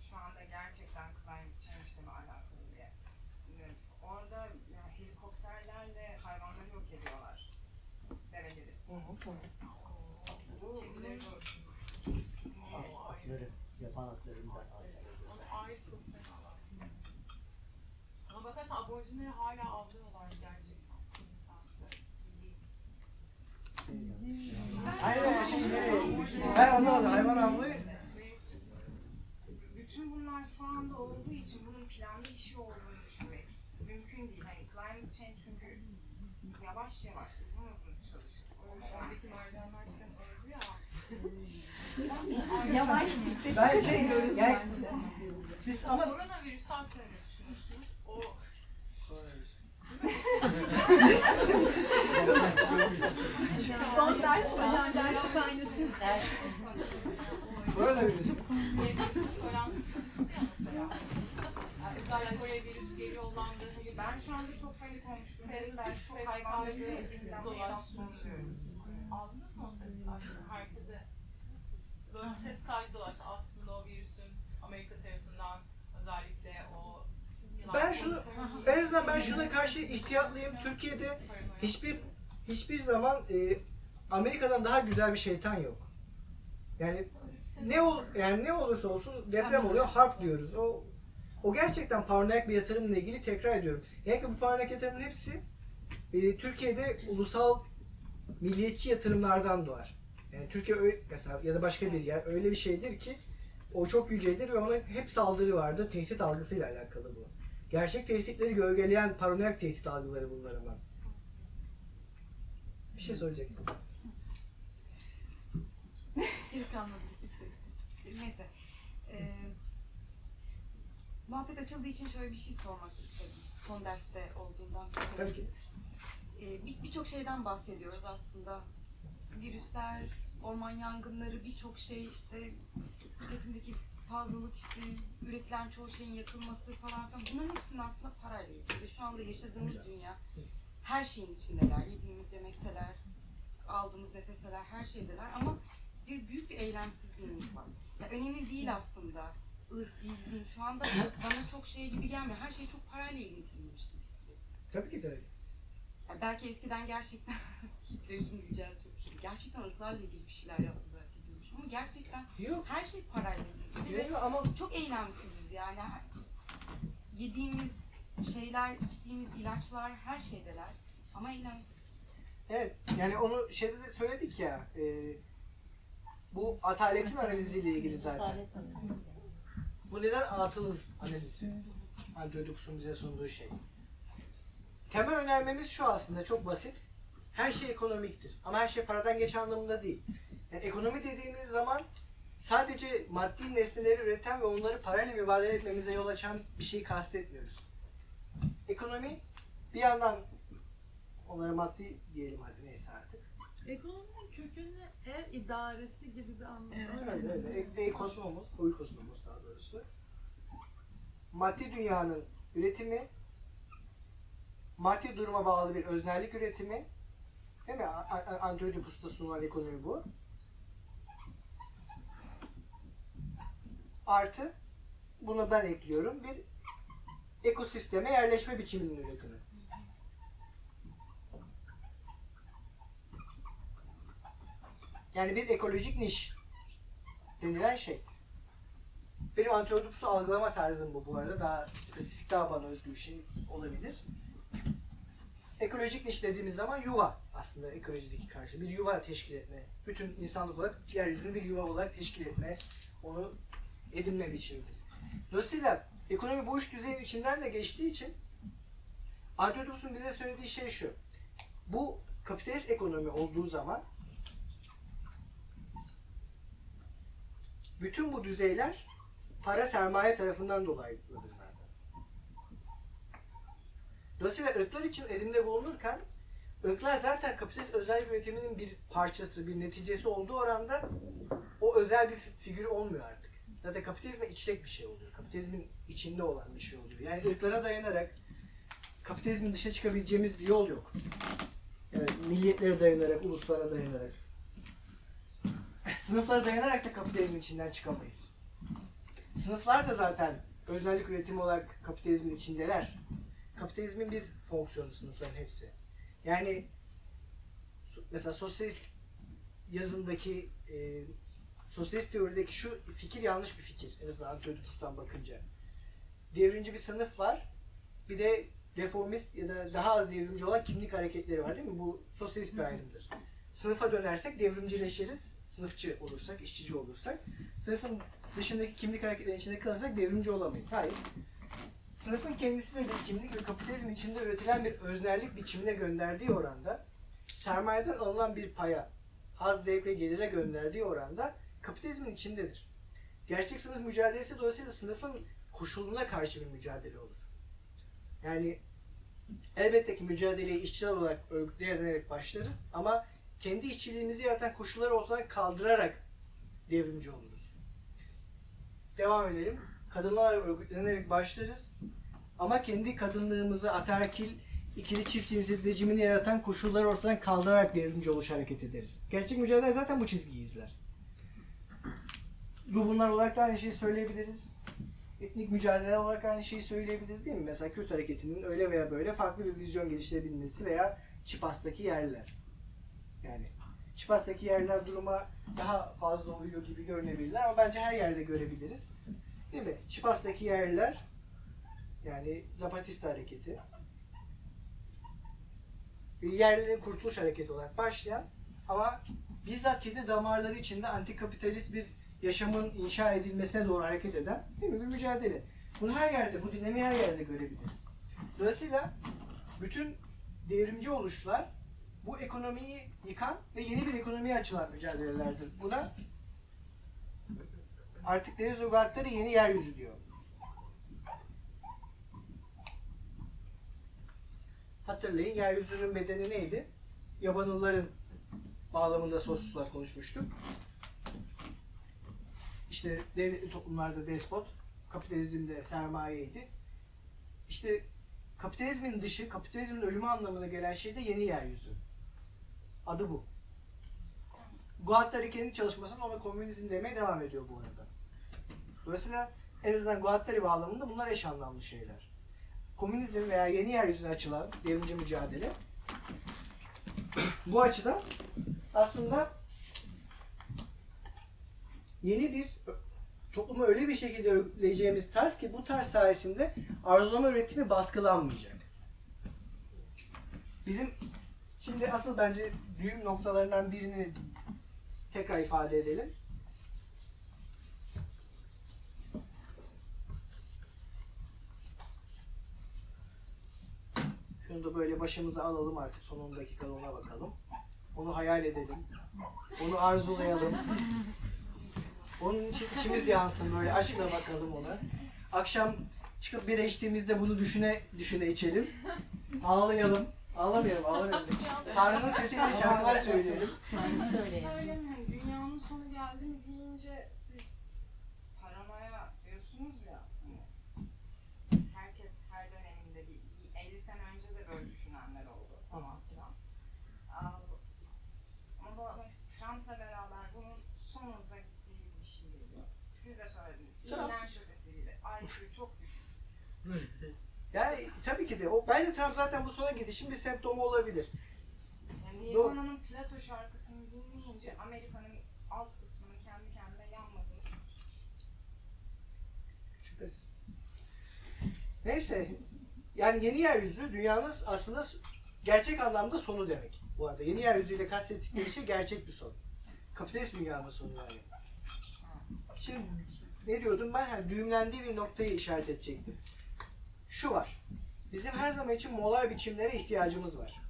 şu anda gerçekten climate change ile mi alakalı diye. Bilmiyorum. Orada ya, helikopterlerle hayvanları yok ediyorlar. Develeri. Bu atları, yapan atlarını da Onu ayrı çok fena var. Ama aborjinleri hala avlıyorlar gerçekten. Aynen şimdi nereye? Ben anlamadım. Hayvan avlı Neyse. Bütün bunlar şu anda olduğu için bunun planlı işi olduğunu düşünmek mümkün değil. Hani climate change çünkü yavaş yavaş uzun uzun çalışır. O yüzden mercanlar falan öldü ya. Yavaş Ben şey yani biz ama Koronavirüs? O Son ders hocam dersi kaynatıyor. mesela. Yani özellikle oraya virüs geri yollandı. Hani ben şu anda çok panik olmuştum. Ses- Sesler çok diyorum. Aldınız mı o sesler? Herkese böyle ses kaydı dolaştı. Aslında o virüsün Amerika tarafından özellikle o Ben şunu- en azından ben şuna karşı ihtiyatlıyım. Türkiye'de hiçbir hiçbir zaman e, Amerika'dan daha güzel bir şeytan yok. Yani ne ol yani ne olursa olsun deprem oluyor harp diyoruz. O o gerçekten paranoyak bir yatırımla ilgili tekrar ediyorum. Yani bu paranoyak yatırımın hepsi e, Türkiye'de ulusal milliyetçi yatırımlardan doğar. Yani Türkiye öyle, mesela ya da başka bir yer öyle bir şeydir ki o çok yücedir ve ona hep saldırı vardır. Tehdit algısıyla alakalı bu. Gerçek tehditleri gölgeleyen paranoyak tehdit algıları bunlar ama. Bir şey söyleyecektim. Yok anladım. Neyse. Ee, muhabbet açıldığı için şöyle bir şey sormak istedim. Son derste olduğundan. Tabii ki. Ee, bir- Birçok şeyden bahsediyoruz aslında. Virüsler, orman yangınları, birçok şey işte tüketimdeki fazlalık işte üretilen çoğu şeyin yakılması falan filan bunların hepsinin aslında parayla ilgili. Şu anda yaşadığımız dünya her şeyin içindeler. Yediğimiz yemekteler, aldığımız nefesteler, her şeydeler ama bir büyük bir eylemsizliğimiz var. Ya önemli değil aslında ırk, dil, din. Şu anda bana çok şey gibi gelmiyor. Her şey çok parayla ilgiliymiş gibi hissediyorum. Tabii ki de öyle. Ya belki eskiden gerçekten (laughs) Hitler'in yüceltiyor. Gerçekten ırklarla ilgili bir şeyler yaptılar diyormuş. Ama gerçekten Yok. her şey parayla ilgili. Ve Yok ama çok eylemsiziz yani. Yediğimiz şeyler, içtiğimiz ilaçlar her şeydeler. Ama eylemsiziz. evet yani onu şeyde de söyledik ya e, bu ataletin analiziyle ilgili zaten. Bu neden atılız analizi? Antiodokus'un bize sunduğu şey. Temel önermemiz şu aslında çok basit. Her şey ekonomiktir. Ama her şey paradan geç anlamında değil. Yani ekonomi dediğimiz zaman sadece maddi nesneleri üreten ve onları parayla mübadele etmemize yol açan bir şey kastetmiyoruz. Ekonomi bir yandan onlara maddi diyelim hadi neyse artık. Ekonominin kökeni ev idaresi gibi bir anlamı var. Öyle öyle. E- Ekosmomos, oikosmomos daha doğrusu. Maddi dünyanın üretimi, maddi duruma bağlı bir öznellik üretimi, değil mi? Antioidipus'ta sunulan ekonomi bu. Artı, bunu ben ekliyorum, bir ekosisteme yerleşme biçiminin üretimi. Yani bir ekolojik niş denilen şey. Benim antiyodupusu algılama tarzım bu bu arada. Daha spesifik, daha bana özgü bir şey olabilir. Ekolojik niş dediğimiz zaman yuva aslında ekolojideki karşı. Bir yuva teşkil etme. Bütün insanlık olarak yeryüzünü bir yuva olarak teşkil etme. Onu edinme biçimimiz. Dolayısıyla ekonomi bu üç düzeyin içinden de geçtiği için Antiyotopus'un bize söylediği şey şu. Bu kapitalist ekonomi olduğu zaman bütün bu düzeyler para sermaye tarafından dolayıdır zaten. Dolayısıyla ırklar için edimde bulunurken ırklar zaten kapitalist özel üretiminin bir parçası, bir neticesi olduğu oranda o özel bir fi- figür olmuyor artık. Zaten kapitalizme içlek bir şey oluyor. Kapitalizmin içinde olan bir şey oluyor. Yani ırklara dayanarak kapitalizmin dışına çıkabileceğimiz bir yol yok. Yani milliyetlere dayanarak, uluslara dayanarak. Sınıflara dayanarak da kapitalizmin içinden çıkamayız. Sınıflar da zaten öznellik üretimi olarak kapitalizmin içindeler. Kapitalizmin bir fonksiyonu sınıfların hepsi. Yani mesela sosyalist yazındaki e, sosyalist teorideki şu fikir yanlış bir fikir. En azından Antiyotipus'tan bakınca. Devrimci bir sınıf var. Bir de reformist ya da daha az devrimci olan kimlik hareketleri var değil mi? Bu sosyalist bir ayrımdır. Sınıfa dönersek devrimcileşiriz. Sınıfçı olursak, işçici olursak. Sınıfın dışındaki kimlik hareketlerinin içinde kalırsak devrimci olamayız. Hayır. Sınıfın kendisi de bir kimlik ve kapitalizmin içinde üretilen bir öznellik biçimine gönderdiği oranda sermayeden alınan bir paya, haz, zevk ve gelire gönderdiği oranda kapitalizmin içindedir. Gerçek sınıf mücadelesi dolayısıyla sınıfın koşuluna karşı bir mücadele olur. Yani elbette ki mücadeleyi işçiler olarak örgütleyerek başlarız ama kendi işçiliğimizi yaratan koşulları ortadan kaldırarak devrimci oluruz. Devam edelim. Kadınlar örgütlenerek başlarız ama kendi kadınlığımızı ataerkil ikili çift cinsiyet rejimini yaratan koşulları ortadan kaldırarak devrimci oluş hareket ederiz. Gerçek mücadele zaten bu çizgiyi izler. Bunlar olarak da aynı şeyi söyleyebiliriz. Etnik mücadele olarak aynı şeyi söyleyebiliriz değil mi? Mesela Kürt hareketinin öyle veya böyle farklı bir vizyon geliştirebilmesi veya Çipas'taki yerliler. Yani Çipas'taki yerliler duruma daha fazla oluyor gibi görünebilirler ama bence her yerde görebiliriz. Değil mi? Çipas'taki yerliler yani Zapatista hareketi yerlilerin kurtuluş hareketi olarak başlayan ama bizzat kendi damarları içinde antikapitalist bir yaşamın inşa edilmesine doğru hareket eden değil mi? bir mücadele. Bunu her yerde, bu dinamiği her yerde görebiliriz. Dolayısıyla bütün devrimci oluşlar bu ekonomiyi yıkan ve yeni bir ekonomiye açılan mücadelelerdir. Buna artık deniz ugatları yeni yeryüzü diyor. Hatırlayın yeryüzünün bedeni neydi? Yabanılların bağlamında sosluslar konuşmuştuk. İşte devletli toplumlarda despot, kapitalizmde sermayeydi. İşte kapitalizmin dışı, kapitalizmin ölümü anlamına gelen şey de yeni yeryüzü. Adı bu. Guattari kendi çalışmasında ona komünizm demeye devam ediyor bu arada. Dolayısıyla en azından Guattari bağlamında bunlar eş anlamlı şeyler. Komünizm veya yeni yeryüzüne açılan devrimci mücadele bu açıdan aslında yeni bir toplumu öyle bir şekilde örgütleyeceğimiz tarz ki bu tarz sayesinde arzulama üretimi baskılanmayacak. Bizim şimdi asıl bence düğüm noktalarından birini tekrar ifade edelim. Şunu da böyle başımıza alalım artık son 10 dakikada ona bakalım. Onu hayal edelim. Onu arzulayalım. Onun için içimiz yansın böyle aşkla bakalım ona. Akşam çıkıp bira içtiğimizde bunu düşüne düşüne içelim. Ağlayalım. Ağlamayalım, ağlamayalım. Tanrı'nın sesiyle şarkılar söyleyelim. Söyleyelim. Dünyanın sonu geldi mi deyince siz paranoya diyorsunuz ya hani herkes her döneminde bir, bir 50 sene önce de böyle düşünenler oldu falan filan. Aa, Ama bana Trump'la beraber bunun son hızda gittiği gibi bir şey geliyor. Siz de söylediniz. Trump- İğrenç ötesiyle. IQ çok düşük. Yani tabii ki de. O, bence Trump zaten bu sona gidişin bir semptomu olabilir. Yani. Nirvana'nın Plato şarkısını dinleyince Amerika'nın alt kısmının kendi kendine yanmadığını Şüphesiz. Neyse. Yani yeni yeryüzü dünyanın aslında gerçek anlamda sonu demek. Bu arada yeni yeryüzüyle kastettikleri şey gerçek bir son. Kapitalist dünyanın sonu yani. Şimdi ne diyordum ben? Hani düğümlendiği bir noktayı işaret edecektim. Şu var. Bizim her zaman için molar biçimlere ihtiyacımız var.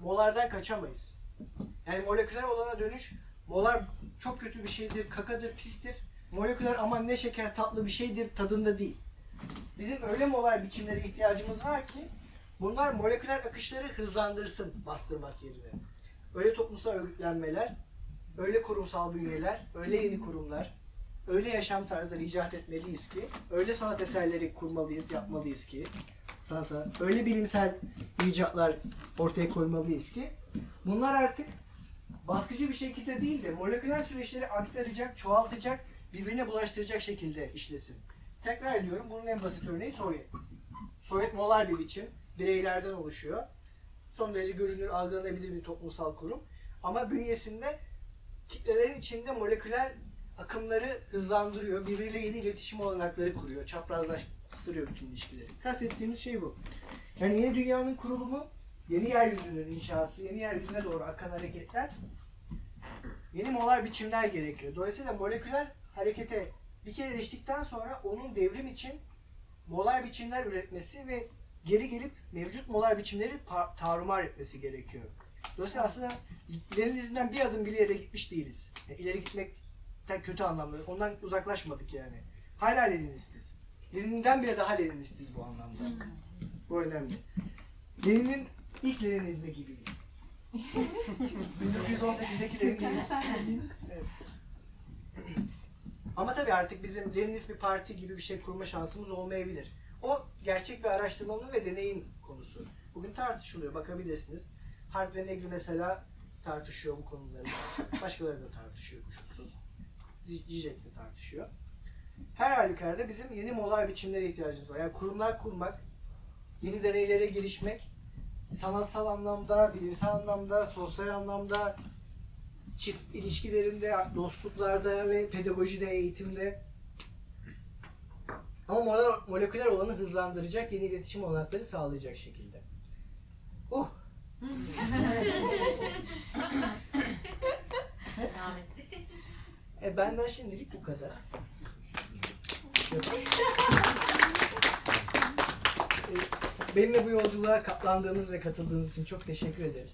Molardan kaçamayız. Yani moleküler olana dönüş molar çok kötü bir şeydir, kakadır, pistir. Moleküler aman ne şeker tatlı bir şeydir tadında değil. Bizim öyle molar biçimlere ihtiyacımız var ki bunlar moleküler akışları hızlandırsın bastırmak yerine. Öyle toplumsal örgütlenmeler, öyle kurumsal bünyeler, öyle yeni kurumlar, öyle yaşam tarzları icat etmeliyiz ki, öyle sanat eserleri kurmalıyız, yapmalıyız ki, sanata, öyle bilimsel icatlar ortaya koymalıyız ki, bunlar artık baskıcı bir şekilde değil de moleküler süreçleri aktaracak, çoğaltacak, birbirine bulaştıracak şekilde işlesin. Tekrar ediyorum, bunun en basit örneği Sovyet. Sovyet molar bir biçim, bireylerden oluşuyor. Son derece görünür, algılanabilir bir toplumsal kurum. Ama bünyesinde kitlelerin içinde moleküler akımları hızlandırıyor, birbiriyle yeni iletişim olanakları kuruyor, çaprazlaştırıyor bütün ilişkileri. Kastettiğimiz şey bu. Yani yeni dünyanın kurulumu, yeni yeryüzünün inşası, yeni yeryüzüne doğru akan hareketler, yeni molar biçimler gerekiyor. Dolayısıyla moleküler harekete bir kere eriştikten sonra onun devrim için molar biçimler üretmesi ve geri gelip mevcut molar biçimleri tarumar etmesi gerekiyor. Dolayısıyla aslında Leninizmden bir adım bile ileri gitmiş değiliz. Yani ileri gitmekten kötü anlamda. Ondan uzaklaşmadık yani. Hala Leninistiz. Lenin'den bile daha Leninistiz bu anlamda. Bu önemli. Lenin'in ilk Leninizmi gibiyiz. (laughs) 1918'deki Lenin değiliz. Evet. (clears throat) Ama tabii artık bizim Leninist bir parti gibi bir şey kurma şansımız olmayabilir. O gerçek bir araştırmanın ve deneyin konusu. Bugün tartışılıyor, bakabilirsiniz. Hart ve Negri mesela tartışıyor bu konuları. Başkaları da tartışıyor kuşkusuz. Zizek de tartışıyor. Her halükarda bizim yeni molar biçimlere ihtiyacımız var. Yani kurumlar kurmak, yeni deneylere girişmek, sanatsal anlamda, bilimsel anlamda, sosyal anlamda, çift ilişkilerinde, dostluklarda ve pedagojide, eğitimde. Ama moleküler olanı hızlandıracak, yeni iletişim olanakları sağlayacak şekilde. Uh! (laughs) Devam et. E benden şimdilik bu kadar. Benimle bu yolculuğa katlandığınız ve katıldığınız için çok teşekkür ederim.